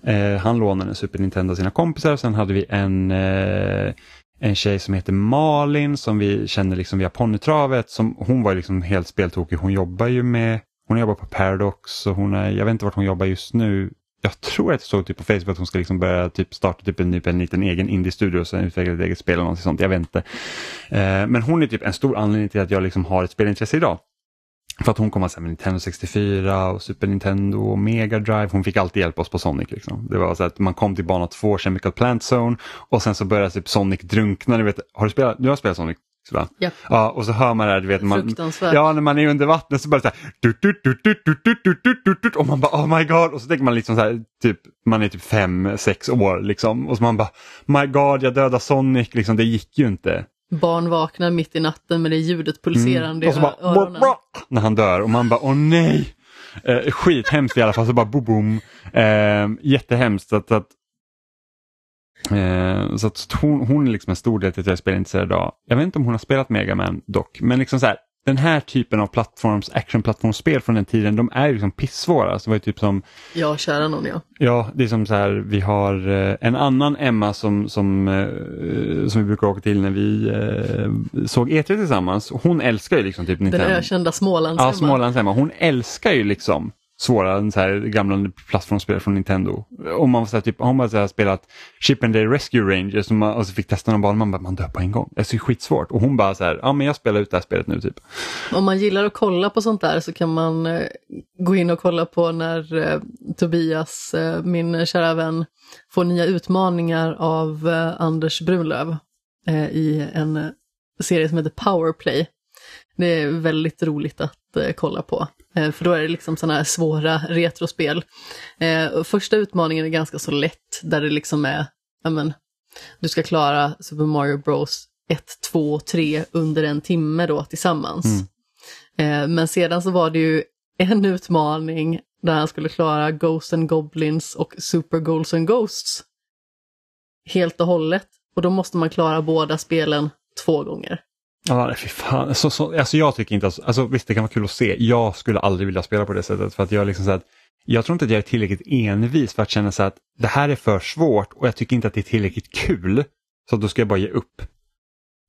Eh, han lånade en Super Nintendo av sina kompisar och sen hade vi en, eh, en tjej som heter Malin som vi känner liksom via ponnytravet. Som, hon var ju liksom helt speltokig, hon jobbar ju med, hon jobbar på Paradox och hon är, jag vet inte vart hon jobbar just nu. Jag tror att jag såg typ på Facebook att hon ska liksom börja typ starta typ en, typ en liten egen indie-studio och sen utveckla ett eget spel eller något sånt. Jag vet inte. Eh, men hon är typ en stor anledning till att jag liksom har ett spelintresse idag. För att hon kom med Nintendo 64 och Super Nintendo och Mega Drive. Hon fick alltid hjälpa oss på Sonic. Liksom. Det var så att man kom till bana 2, Chemical Plant Zone och sen så började typ Sonic drunkna. Du, vet, har du, spelat, du har spelat Sonic? Va? Ja. ja, och så hör man det här, du vet, man, ja, när man är under vattnet så bara så här, och man bara oh my god och så tänker man liksom så här, typ, man är typ fem, sex år liksom och så man bara my god jag dödade Sonic, liksom det gick ju inte. Barn vaknar mitt i natten med det ljudet pulserande Mm. I bara, öronen. bra, när han dör och man bara åh nej. Eh, skithemskt i alla fall, så bara boom, boom. Eh, jättehemskt. Så att, att, eh, så att hon, hon är liksom en stor del till att jag spelar intresserad idag. Jag vet inte om hon har spelat Mega Man dock, men liksom så här, den här typen av plattforms, actionplattformsspel från den tiden, de är liksom pissvåra. Så det var typ som Ja, kära någon ja. Ja, det är som så här, vi har eh, en annan Emma som, som, eh, som vi brukar åka till när vi eh, såg E3 tillsammans. Hon älskar ju liksom typ Den Nintendo. ökända Smålands Ja, Smålands Emma. Hon älskar ju liksom svåra så här, gamla plattformsspel från Nintendo. Om man så här, typ, om har så här, spelat Chip and Day Rescue Rangers och, man, och så fick testa någon bana man bara, man dör på en gång. Det är så skitsvårt. Och hon bara så här, ja men jag spelar ut det här spelet nu typ. Om man gillar att kolla på sånt där så kan man eh, gå in och kolla på när eh, Tobias, eh, min kära vän, får nya utmaningar av eh, Anders Brunlöv eh, i en eh, serie som heter Powerplay. Det är väldigt roligt att eh, kolla på. Eh, för då är det liksom sådana här svåra retrospel. Eh, och första utmaningen är ganska så lätt, där det liksom är, ja men, du ska klara Super Mario Bros 1, 2, 3 under en timme då tillsammans. Eh, men sedan så var det ju en utmaning där han skulle klara Ghosts and Goblins och Super Goals and Ghosts helt och hållet. Och då måste man klara båda spelen två gånger. Ja, fy fan. Så, så, alltså jag tycker inte alltså visst det kan vara kul att se. Jag skulle aldrig vilja spela på det sättet för att jag liksom så att jag tror inte att jag är tillräckligt envis för att känna så att det här är för svårt och jag tycker inte att det är tillräckligt kul. Så då ska jag bara ge upp.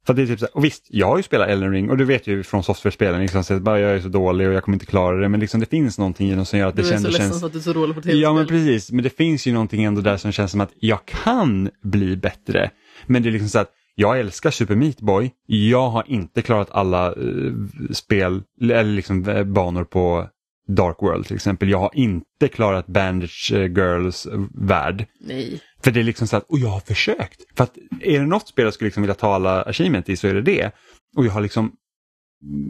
För det är typ så här, och visst, jag har ju spelat Elden Ring och du vet ju från software-spelen, liksom, så att bara, jag är så dålig och jag kommer inte klara det. Men liksom, det finns någonting i det som gör att det Du är känns... så ledsen känns... för att du är så dålig på tv-spel. Ja men precis, men det finns ju någonting ändå där som känns som att jag kan bli bättre. Men det är liksom så att jag älskar Super Meat Boy. Jag har inte klarat alla eh, spel eller liksom eh, banor på Dark World till exempel. Jag har inte klarat Bandage eh, Girls eh, värld. Nej. För det är liksom så att, och jag har försökt. För att är det något spel jag skulle liksom vilja ta alla achievement i så är det det. Och jag har liksom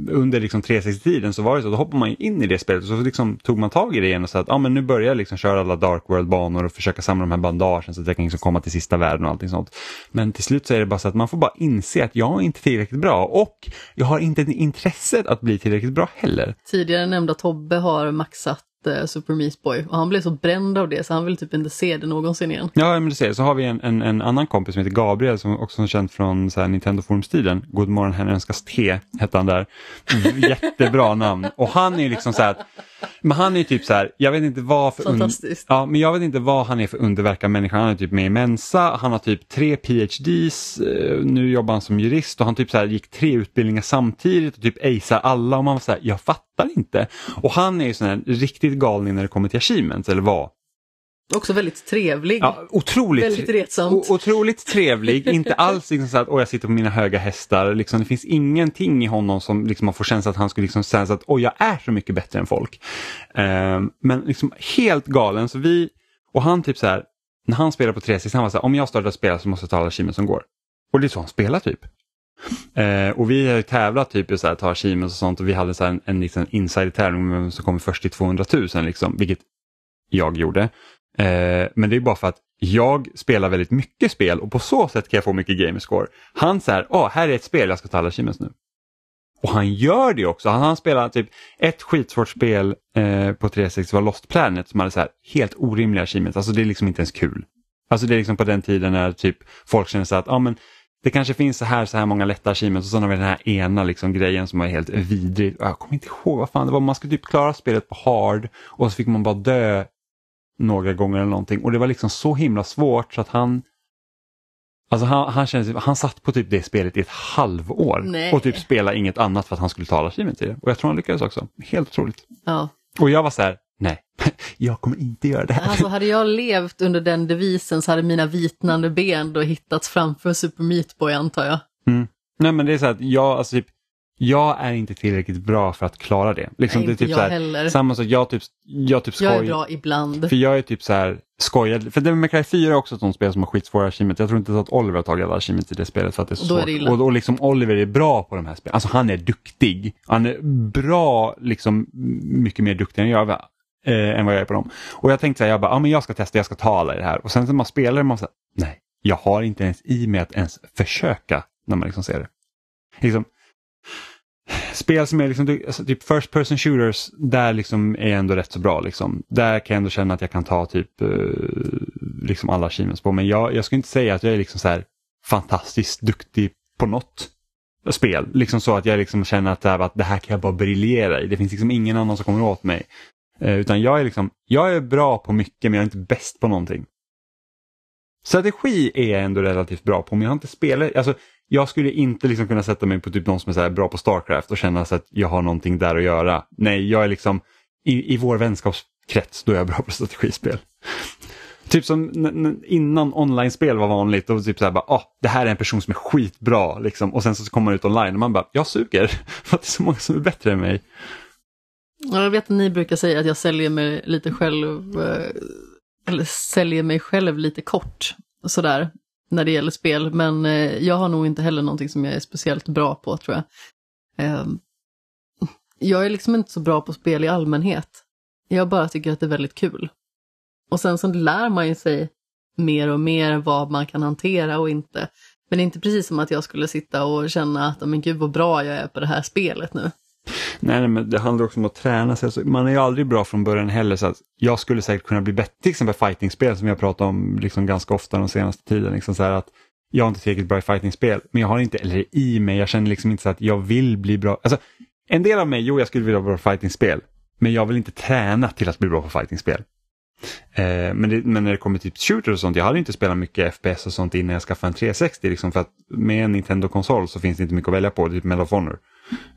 under liksom 360-tiden så var det så, då hoppade man in i det spelet och så liksom tog man tag i det igen och sa att ah, men nu börjar jag liksom köra alla Dark World-banor och försöka samla de här bandagen så att jag kan liksom komma till sista världen och allting sånt. Men till slut så är det bara så att man får bara inse att jag är inte tillräckligt bra och jag har inte intresset att bli tillräckligt bra heller. Tidigare nämnda Tobbe har maxat Eh, Super Meat Boy och han blev så bränd av det så han vill typ inte se det någonsin igen. Ja, men du ser, så har vi en, en, en annan kompis som heter Gabriel som också är känd från så här, Nintendo Forums-tiden. God morgon, här önskas te, hette han där. Mm, jättebra namn. Och han är liksom så här, men han är typ så här, jag vet inte vad för... Fantastiskt. Ja, men jag vet inte vad han är för underverk av människa. Han är typ med i Mensa, han har typ tre PhDs, eh, nu jobbar han som jurist och han typ så här gick tre utbildningar samtidigt och typ acear alla och man var så här, jag fattar inte. Och han är ju sån här riktigt galning när det kommer till achievements, eller vad? Också väldigt trevlig. Ja, otroligt, Väldigt retsamt. otroligt trevlig, inte (laughs) alls liksom så att åh, jag sitter på mina höga hästar. Liksom, det finns ingenting i honom som liksom, man får känslan att han skulle liksom säga att åh, jag är så mycket bättre än folk. Ehm, men liksom helt galen. Så vi, och han typ så här, när han spelar på 360, han var så här, om jag startar spela så måste jag ta alla achievements som går. Och det är så han spelar typ. Eh, och vi har tävlat typ i så här, ta achievements och sånt och vi hade så en, en liksom insider-tävling som kommer först till 200 000 liksom, vilket jag gjorde. Eh, men det är bara för att jag spelar väldigt mycket spel och på så sätt kan jag få mycket gamerscore. Han säger, åh, här är ett spel, jag ska ta alla achievements nu. Och han gör det också. Han, han spelar typ ett skitsvårt spel eh, på 360 var Lost Planet som hade så här helt orimliga achievements. Alltså det är liksom inte ens kul. Alltså det är liksom på den tiden när typ folk känner så att, ja men det kanske finns så här, så här många lätta achievements och sen har vi den här ena liksom grejen som var helt vidrig. Jag kommer inte ihåg vad fan det var, man skulle typ klara spelet på hard och så fick man bara dö några gånger eller någonting och det var liksom så himla svårt så att han Alltså han, han, kände, han satt på typ det spelet i ett halvår Nej. och typ spelade inget annat för att han skulle tala achievement till det. Och jag tror han lyckades också. Helt otroligt. Ja. Och jag var så här, nej, (laughs) jag kommer inte göra det här. Alltså hade jag levt under den devisen så hade mina vitnande ben då hittats framför Super Meat Boy antar jag. Mm. Nej men det är så att jag, alltså typ, jag är inte tillräckligt bra för att klara det. Liksom, Nej, det är typ jag så här, heller. Samma sak, jag typ, jag typ Jag är skoj, bra ibland. För jag är typ så här skojad. För Devil May Cry 4 är också ett sånt spel som har skitsvåra achievements. Jag tror inte att Oliver har tagit alla achievements i det spelet för att det är så Och då är svårt. illa. och, och liksom Oliver är bra på de här spelen. Alltså han är duktig. Han är bra, liksom mycket mer duktig än jag eh, än vad jag är på dem. Och jag tänkte så här, jag bara, ja men jag ska testa, jag ska ta alla i det här. Och sen när man spelar man här, nej, jag har inte ens i mig att ens försöka när man liksom ser det. Liksom, spel som är liksom, alltså, typ first person shooters, där liksom är jag ändå rätt så bra. Liksom. Där kan jag ändå känna att jag kan ta typ eh, liksom alla achievements på. Men jag, jag skulle inte säga att jag är liksom så här fantastiskt duktig på något spel. Liksom så att jag liksom känner att det, här, att det här kan jag bara briljera i. Det finns liksom ingen annan som kommer åt mig. Eh, utan jag är liksom, jag är bra på mycket men jag är inte bäst på någonting. Strategi är jag ändå relativt bra på men jag har inte spelat, alltså jag skulle inte liksom kunna sätta mig på typ någon som är så här bra på Starcraft och känna så att jag har någonting där att göra. Nej, jag är liksom i, i vår vänskapskrets då är jag bra på strategispel. Typ som innan online-spel var vanligt, och typ så här bara, ah, det här är en person som är skitbra liksom. och sen så kommer man ut online och man bara, jag suger (laughs) för att det är så många som är bättre än mig. Jag vet att ni brukar säga att jag säljer mig lite själv, eh, eller säljer mig själv lite kort, sådär, när det gäller spel. Men eh, jag har nog inte heller någonting som jag är speciellt bra på, tror jag. Eh, Jag är liksom inte så bra på spel i allmänhet. Jag bara tycker att det är väldigt kul. Och sen så lär man ju sig mer och mer vad man kan hantera och inte. Men det är inte precis som att jag skulle sitta och känna att, men gud vad bra jag är på det här spelet nu. Nej, nej, men det handlar också om att träna sig. Alltså, man är ju aldrig bra från början heller. Så att jag skulle säkert kunna bli bättre, till exempel fightingspel som jag pratat om liksom ganska ofta den senaste tiden. Liksom så här att jag är inte tillräckligt bra i fightingspel, men jag har inte, eller i mig, jag känner liksom inte så att jag vill bli bra. Alltså, en del av mig, jo jag skulle vilja vara bra på fightingspel, men jag vill inte träna till att bli bra på fightingspel. Eh, men, det, men när det kommer till typ shooter och sånt, jag hade inte spelat mycket FPS och sånt innan jag skaffade en 360 liksom för att med en Nintendo-konsol så finns det inte mycket att välja på, typ Medal of Honor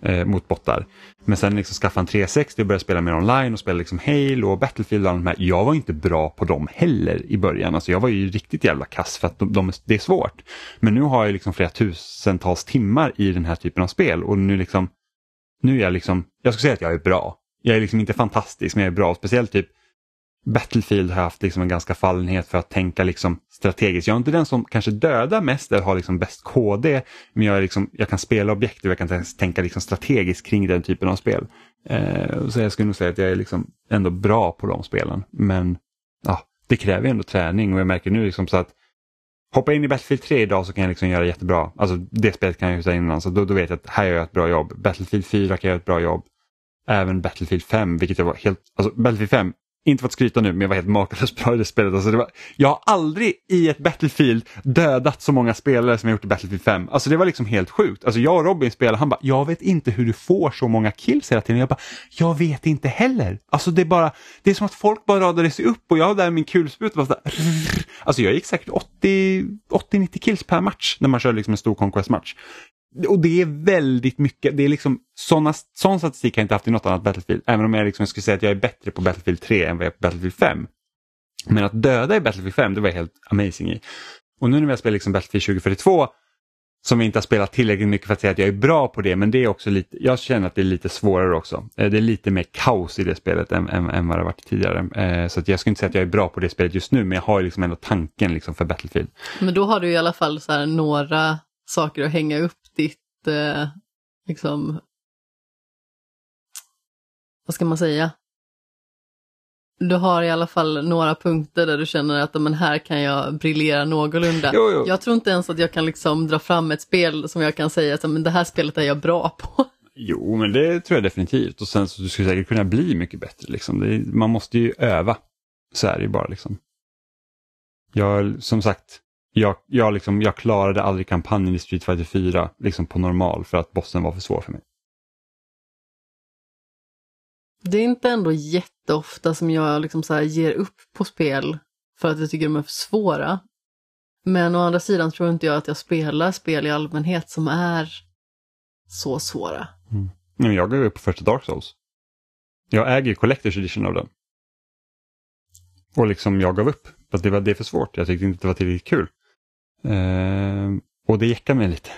eh, mot bottar. Men sen liksom skaffade han 360 och började spela mer online och spela liksom Halo och Battlefield och allt de här. Jag var inte bra på dem heller i början. Alltså jag var ju riktigt jävla kass för att de, de, det är svårt. Men nu har jag liksom flera tusentals timmar i den här typen av spel och nu liksom nu är jag liksom, jag skulle säga att jag är bra. Jag är liksom inte fantastisk men jag är bra. Speciellt typ Battlefield har jag haft liksom en ganska fallenhet för att tänka liksom strategiskt. Jag är inte den som kanske dödar mest eller har liksom bäst KD, men jag, är liksom, jag kan spela objekt och jag kan tänka liksom strategiskt kring den typen av spel. Eh, så jag skulle nog säga att jag är liksom ändå bra på de spelen. Men ja, det kräver ändå träning och jag märker nu liksom så att hoppa in i Battlefield 3 idag så kan jag liksom göra jättebra. Alltså det spelet kan jag ju säga innan så då, då vet jag att här gör jag ett bra jobb. Battlefield 4 kan jag göra ett bra jobb. Även Battlefield 5, vilket jag var helt, alltså Battlefield 5 inte för att skryta nu, men jag var helt makalöst bra i det spelet. Alltså det var, jag har aldrig i ett Battlefield dödat så många spelare som jag gjort i Battlefield 5. Alltså det var liksom helt sjukt. Alltså jag och Robin spelade, han bara, jag vet inte hur du får så många kills hela tiden. Jag bara, jag vet inte heller. Alltså det är bara, det är som att folk bara radade sig upp och jag där min kulspruta var sådär. Alltså jag gick säkert 80-90 kills per match när man kör liksom en stor Conquest-match. Och det är väldigt mycket, det är liksom såna, sån statistik har jag inte haft i något annat Battlefield. Även om jag liksom skulle säga att jag är bättre på Battlefield 3 än vad jag är på Battlefield 5. Men att döda i Battlefield 5, det var jag helt amazing i. Och nu när vi har spelat liksom Battlefield 2042, som vi inte har spelat tillräckligt mycket för att säga att jag är bra på det, men det är också lite, jag känner att det är lite svårare också. Eh, det är lite mer kaos i det spelet än, än, än vad det har varit tidigare. Eh, så att jag skulle inte säga att jag är bra på det spelet just nu, men jag har liksom ändå tanken liksom för Battlefield. Men då har du i alla fall så några saker att hänga upp ditt, eh, liksom, vad ska man säga? Du har i alla fall några punkter där du känner att men här kan jag briljera någorlunda. Jo, jo. Jag tror inte ens att jag kan liksom dra fram ett spel som jag kan säga att men det här spelet är jag bra på. Jo, men det tror jag definitivt. Och sen så du skulle säkert kunna bli mycket bättre. Liksom. Är, man måste ju öva. Så är det ju bara. Liksom. Jag, som sagt, jag, jag, liksom, jag klarade aldrig kampanjen i Street Fighter 4 liksom på normal för att bossen var för svår för mig. Det är inte ändå jätteofta som jag liksom så ger upp på spel för att jag tycker de är för svåra. Men å andra sidan tror inte jag att jag spelar spel i allmänhet som är så svåra. Mm. Men jag gav upp på första Dark Souls. Jag äger Collector's Edition av den. Och liksom jag gav upp. För att det var det för svårt. Jag tyckte inte att det var tillräckligt kul. Eh, och det jäckade mig lite.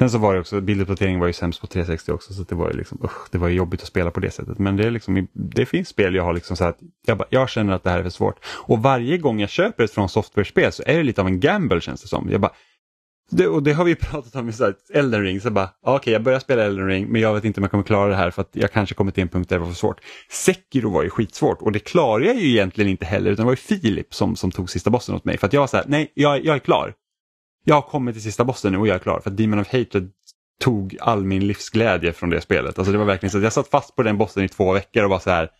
Sen så var det också, bilduppdatering var ju sämst på 360 också så det var ju liksom, usch, det var jobbigt att spela på det sättet. Men det, är liksom, det finns spel jag har liksom så att jag, bara, jag känner att det här är för svårt. Och varje gång jag köper ett från software-spel så är det lite av en gamble känns det som. Jag bara, det, och det har vi (laughs) pratat om i så här, Elden ring, så bara, okej okay, jag börjar spela Elden ring men jag vet inte om jag kommer klara det här för att jag kanske kommer till en punkt där det var för svårt. Sekiro var ju skitsvårt och det klarar jag ju egentligen inte heller utan det var ju Filip som, som tog sista bossen åt mig för att jag var så här, nej jag, jag är klar. Jag har kommit till sista bossen nu och jag är klar för Demon of Hatred tog all min livsglädje från det spelet. Alltså det var verkligen så att jag satt fast på den bossen i två veckor och var så här.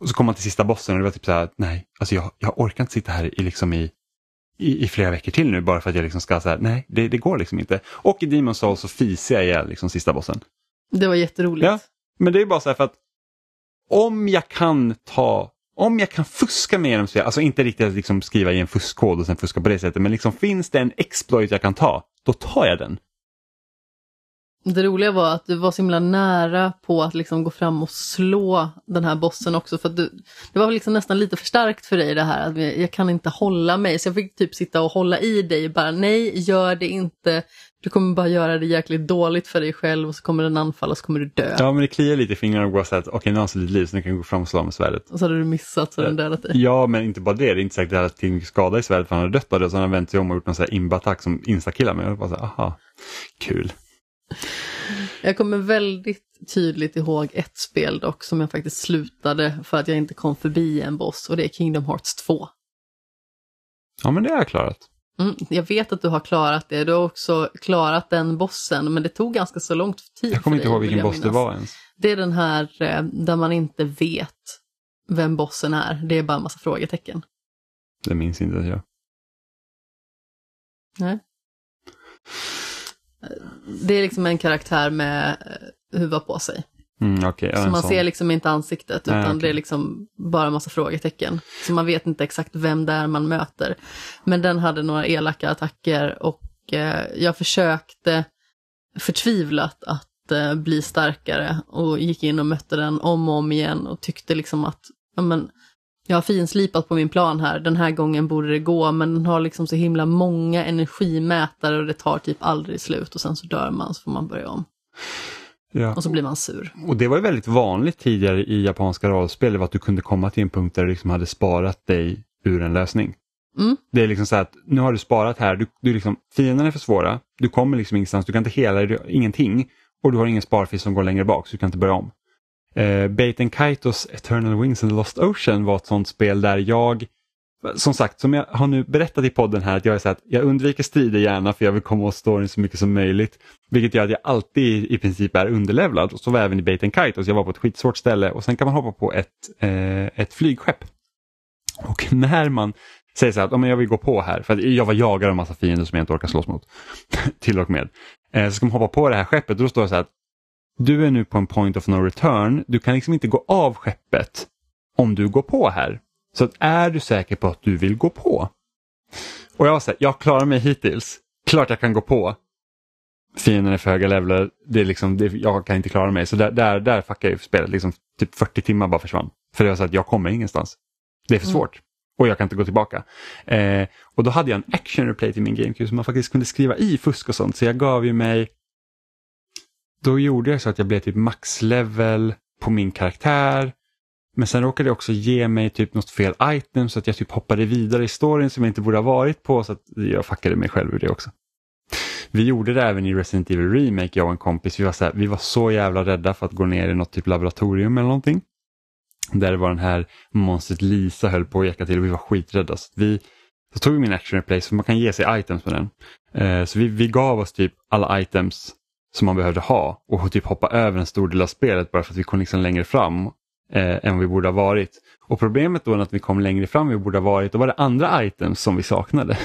Och så kom man till sista bossen och det var typ så här, nej, alltså jag, jag orkar inte sitta här i, liksom i, i, i, flera veckor till nu bara för att jag liksom ska säga nej, det, det går liksom inte. Och i Demon Souls så fiser jag ihjäl liksom sista bossen. Det var jätteroligt. Ja, men det är bara så här för att om jag kan ta om jag kan fuska med genom alltså inte riktigt liksom skriva i en fuskkod och sen fuska på det sättet, men liksom finns det en exploit jag kan ta, då tar jag den. Det roliga var att du var så himla nära på att liksom gå fram och slå den här bossen också. För att du, det var liksom nästan lite för starkt för dig det här att jag kan inte hålla mig. Så jag fick typ sitta och hålla i dig bara nej, gör det inte. Du kommer bara göra det jäkligt dåligt för dig själv och så kommer den anfalla och så kommer du dö. Ja men det kliar lite i fingrarna och går så att okej okay, nu har han lite liv så nu kan jag gå fram och slå med svärdet. Och så hade du missat så den dödat dig. Ja men inte bara det, det är inte säkert att det hade till mycket skada i svärdet för han hade dött av det. Så han har vänt sig om och gjort någon imba-attack som instakillar mig. Jag bara så här, aha, kul. Jag kommer väldigt tydligt ihåg ett spel dock som jag faktiskt slutade för att jag inte kom förbi en boss och det är Kingdom Hearts 2. Ja men det har jag klarat. Mm, jag vet att du har klarat det, du har också klarat den bossen men det tog ganska så lång tid Jag kommer inte dig, ihåg vilken boss minnas. det var ens. Det är den här eh, där man inte vet vem bossen är, det är bara en massa frågetecken. Det minns inte jag. Nej. Det är liksom en karaktär med eh, huva på sig. Mm, okay, så man sån. ser liksom inte ansiktet utan Nej, okay. det är liksom bara massa frågetecken. Så man vet inte exakt vem det är man möter. Men den hade några elaka attacker och eh, jag försökte förtvivlat att eh, bli starkare och gick in och mötte den om och om igen och tyckte liksom att ja, men, jag har finslipat på min plan här, den här gången borde det gå, men den har liksom så himla många energimätare och det tar typ aldrig slut och sen så dör man så får man börja om. Ja. Och så blir man sur. Och det var ju väldigt vanligt tidigare i japanska rollspel, att du kunde komma till en punkt där du liksom hade sparat dig ur en lösning. Mm. Det är liksom så att nu har du sparat här, du, du liksom, fienderna är för svåra, du kommer liksom ingenstans, du kan inte hela dig, ingenting och du har ingen sparfis som går längre bak så du kan inte börja om. Uh, Baten Kaitos Eternal Wings and the Lost Ocean var ett sånt spel där jag, som sagt, som jag har nu berättat i podden här, att jag är så att jag undviker strider gärna för jag vill komma åt storyn så mycket som möjligt. Vilket gör att jag alltid i princip är underlevlad. Och så var jag även i Baten Kaitos, jag var på ett skitsvårt ställe och sen kan man hoppa på ett, eh, ett flygskepp. Och (laughs) när man säger så här att oh, men jag vill gå på här, för att jag var jagad av en massa fiender som jag inte orkar slåss mot. (laughs) till och med. Eh, så ska man hoppa på det här skeppet och då står det så här att du är nu på en point of no return. Du kan liksom inte gå av skeppet om du går på här. Så att är du säker på att du vill gå på? Och jag har sagt, jag klarar mig hittills. Klart jag kan gå på. Fienden är för höga levlar. Det är liksom, det, jag kan inte klara mig. Så där, där, där fuckade jag spelet. Liksom, typ 40 timmar bara försvann. För jag sa att jag kommer ingenstans. Det är för svårt. Och jag kan inte gå tillbaka. Eh, och då hade jag en action replay till min GameCube som man faktiskt kunde skriva i fusk och sånt. Så jag gav ju mig... Då gjorde jag så att jag blev typ maxlevel på min karaktär. Men sen råkade det också ge mig typ något fel item så att jag typ hoppade vidare i storyn som jag inte borde ha varit på. Så att jag fuckade mig själv ur det också. Vi gjorde det även i Resident Evil Remake, jag och en kompis. Vi var så, här, vi var så jävla rädda för att gå ner i något typ laboratorium eller någonting. Där det var den här monstret Lisa höll på att eka till och vi var skiträdda. Så vi så tog vi min action replay så man kan ge sig items med den. Eh, så vi, vi gav oss typ alla items som man behövde ha och typ hoppa över en stor del av spelet bara för att vi kom liksom längre fram eh, än vi borde ha varit. Och problemet då när vi kom längre fram än vi borde ha varit, då var det andra items som vi saknade.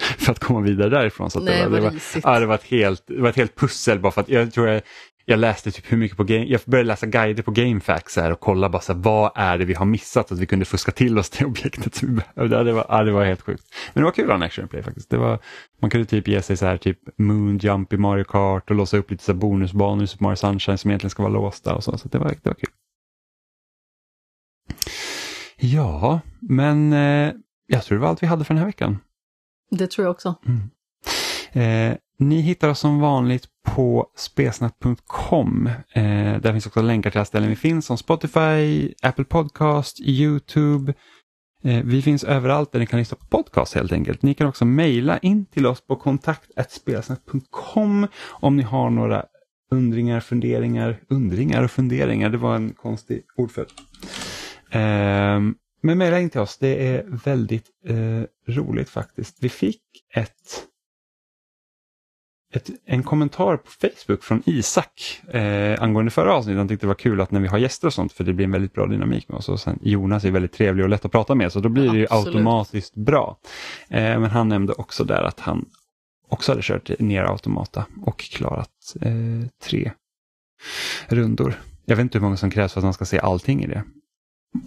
(laughs) för att komma vidare därifrån. Så Nej, det, var, det, var, ja, det, var ett helt, det var ett helt pussel bara för att jag tror jag, jag läste typ hur mycket på game, jag började läsa guider på GameFAQs här och kolla bara så här, vad är det vi har missat att vi kunde fuska till oss det (laughs) objektet som vi behövde. Det, var, ja, det var helt sjukt. Men det var kul att action play faktiskt. Det var, man kunde typ ge sig så här typ moon jump i Mario Kart och låsa upp lite så här bonusbanor i Super Mario Sunshine som egentligen ska vara låsta och så. Så det var, det var kul. Ja, men eh, jag tror det var allt vi hade för den här veckan. Det tror jag också. Eh, ni hittar oss som vanligt på spesnat.com. Eh, där finns också länkar till alla ställen vi finns som Spotify, Apple Podcast, Youtube. Eh, vi finns överallt där ni kan lyssna på podcast helt enkelt. Ni kan också mejla in till oss på kontakt.spelsnack.com om ni har några undringar, funderingar, undringar och funderingar. Det var en konstig ordföljd. Eh, men mejla in till oss, det är väldigt eh, roligt faktiskt. Vi fick ett ett, en kommentar på Facebook från Isak eh, angående förra avsnittet. Han tyckte det var kul att när vi har gäster och sånt för det blir en väldigt bra dynamik med oss. Och sen, Jonas är väldigt trevlig och lätt att prata med så då blir det Absolut. automatiskt bra. Eh, men han nämnde också där att han också hade kört ner Automata och klarat eh, tre rundor. Jag vet inte hur många som krävs för att man ska se allting i det.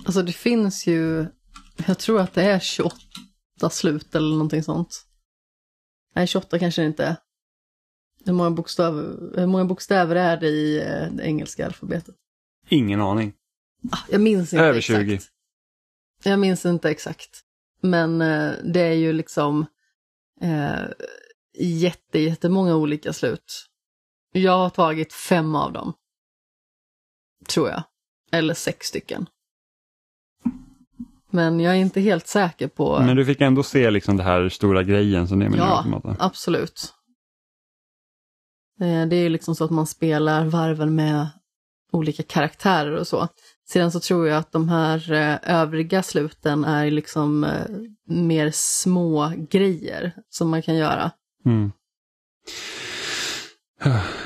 Alltså det finns ju, jag tror att det är 28 slut eller någonting sånt. Nej, 28 kanske det inte är. Hur många, bokstäver, hur många bokstäver är det i eh, det engelska alfabetet? Ingen aning. Ah, jag minns inte Över exakt. 20. Jag minns inte exakt. Men eh, det är ju liksom eh, jätte, jättemånga olika slut. Jag har tagit fem av dem. Tror jag. Eller sex stycken. Men jag är inte helt säker på... Men du fick ändå se liksom det här stora grejen som det är med Ja, absolut. Eh, Det är ju liksom så att man spelar varven med olika karaktärer och så. Sedan så tror jag att de här eh, övriga sluten är liksom eh, mer små grejer som man kan göra. Mm.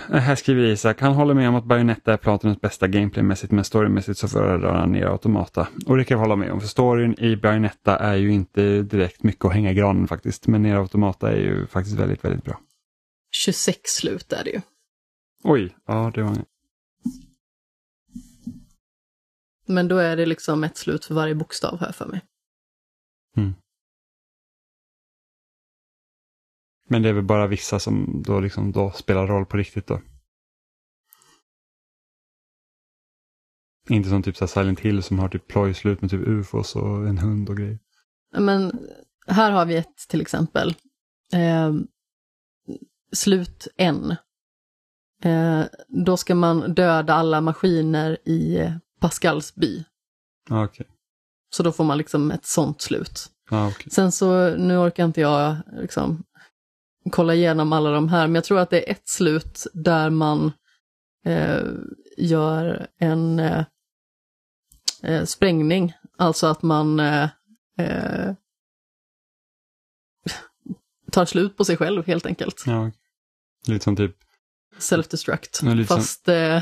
Här skriver Isak, han håller med om att Bayonetta är Platinums bästa gameplaymässigt men storymässigt så föredrar han ner Automata. Och det kan jag hålla med om, för storyn i Bayonetta är ju inte direkt mycket att hänga i granen faktiskt. Men ner Automata är ju faktiskt väldigt, väldigt bra. 26 slut är det ju. Oj, ja det var Men då är det liksom ett slut för varje bokstav här för mig. Men det är väl bara vissa som då liksom då spelar roll på riktigt då. Inte som typ så Silent Hill som har typ plojslut med typ ufos och en hund och grejer. Men här har vi ett till exempel. Eh, slut N. Eh, då ska man döda alla maskiner i Pascals by. Ja, okej. Så då får man liksom ett sånt slut. Ja, okej. Sen så, nu orkar inte jag liksom kolla igenom alla de här, men jag tror att det är ett slut där man eh, gör en eh, eh, sprängning. Alltså att man eh, eh, tar slut på sig själv helt enkelt. Ja. Lite som typ, Self-destruct. Lite som- Fast eh,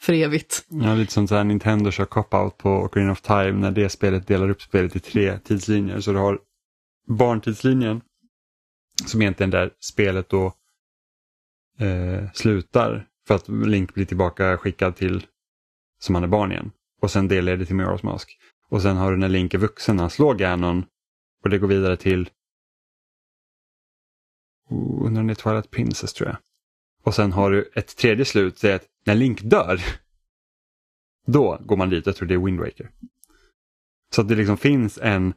för evigt. ja, lite som så här Nintendo kör cop-out på Ocarina of Time när det spelet delar upp spelet i tre tidslinjer. Så du har barntidslinjen som egentligen där spelet då eh, slutar för att Link blir tillbaka skickad till som han är barn igen. Och sen det leder till Majora's Mask. Och sen har du när Link är vuxen, han slår Ganon och det går vidare till oh, undrar om det är Twilight Princess tror jag. Och sen har du ett tredje slut, det är att när Link dör, (laughs) då går man dit, jag tror det är Wind Waker. Så att det liksom finns en,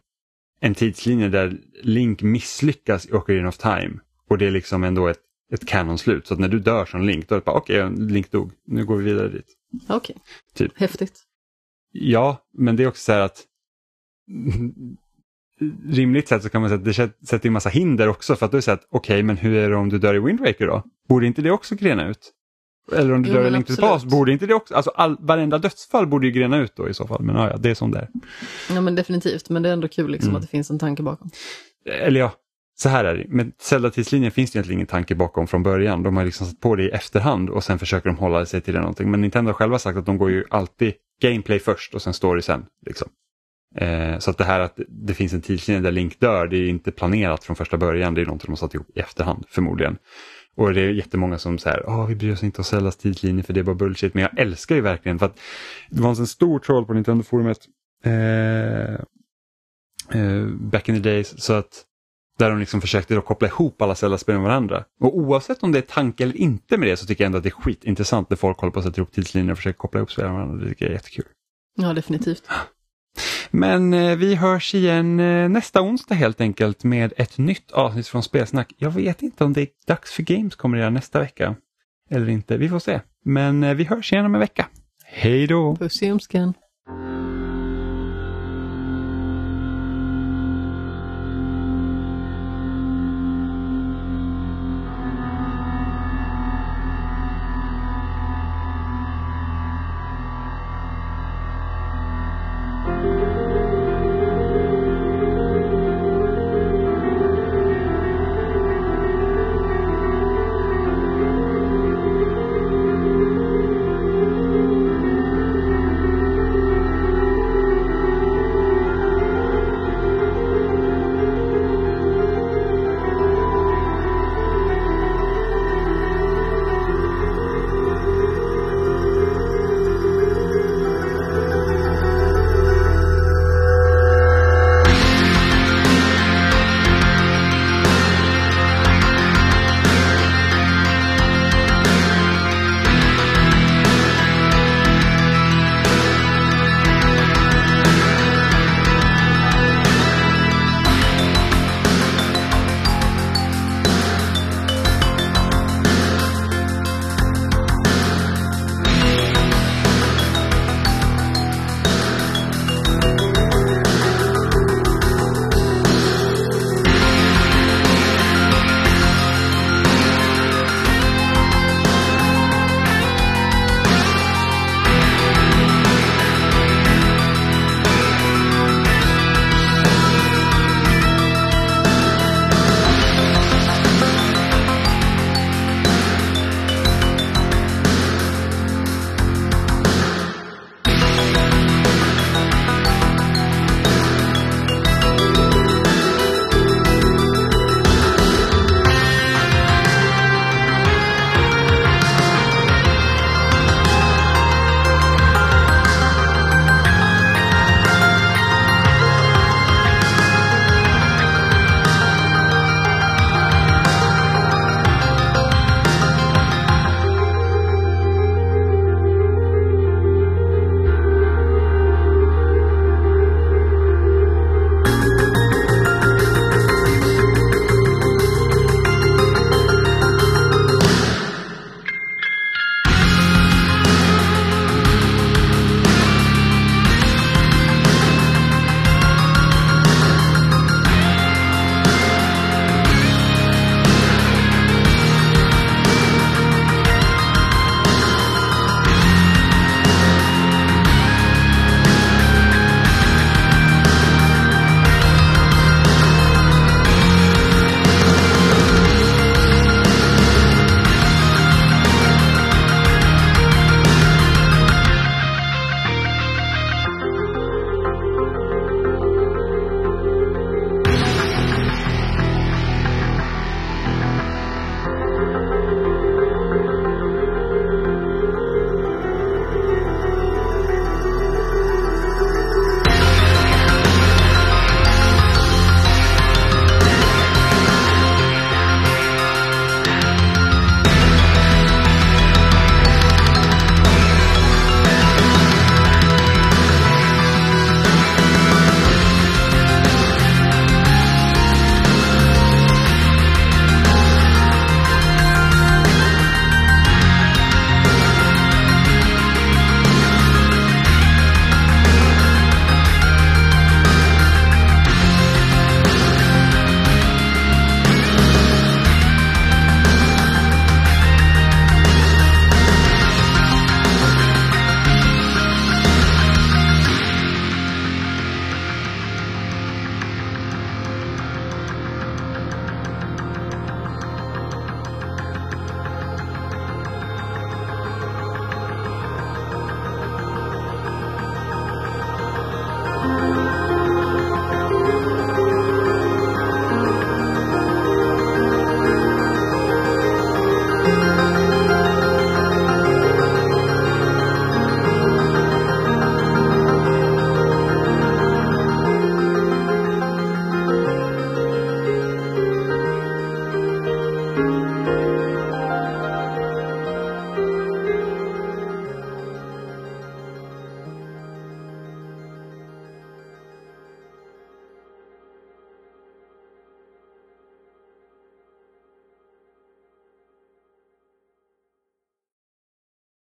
en tidslinje där Link misslyckas i Ocarina of Time och det är liksom ändå ett, ett kanonslut. Så att när du dör som Link, då är det bara okej, Link dog, nu går vi vidare dit. Okej, Typ. häftigt. Ja, men det är också så här att (laughs) rimligt sett så kan man säga att det sätt- sätter en massa hinder också för att då är det så att okej, men hur är det om du dör i Wind Waker då? Borde inte det också grena ut? Eller om du Jo, dör i men Link. Past, borde inte det också, alltså all, varenda dödsfall borde ju grena ut då i så fall, men ja, ja det är som det är. Ja men definitivt, men det är ändå kul liksom Mm. att det finns en tanke bakom. Eller ja, så här är det, med Zelda-tidslinjen finns det egentligen ingen tanke bakom från början. De har liksom satt på det i efterhand och sen försöker de hålla sig till det någonting. Men Nintendo har själva sagt att de går ju alltid gameplay först och sen story sen. Liksom. Eh, så att det här att det finns en tidslinje där Link dör, det är inte planerat från första början. Det är någonting de har satt ihop i efterhand förmodligen. Och det är jättemånga som säger, åh vi bryr oss inte om Zeldas tidslinje för det är bara bullshit. Men jag älskar ju verkligen för att det var en sån stor troll på Nintendo-forumet eh, eh, back in the days. Så att där de liksom försökte koppla ihop alla Zelda-spel med varandra. Och oavsett om det är tanke eller inte med det så tycker jag ändå att det är skitintressant när folk håller på att sätta ihop tidslinjer och försöker koppla ihop spel med varandra. Det tycker jag är jättekul. Ja, definitivt. (gasps) Men eh, vi hörs igen eh, nästa onsdag helt enkelt med ett nytt avsnitt från Spelsnack. Jag vet inte om det är dags för Games kommer nästa vecka. Eller inte, vi får se. Men eh, vi hörs igen om en vecka. Hej då! Puss i ljumsken.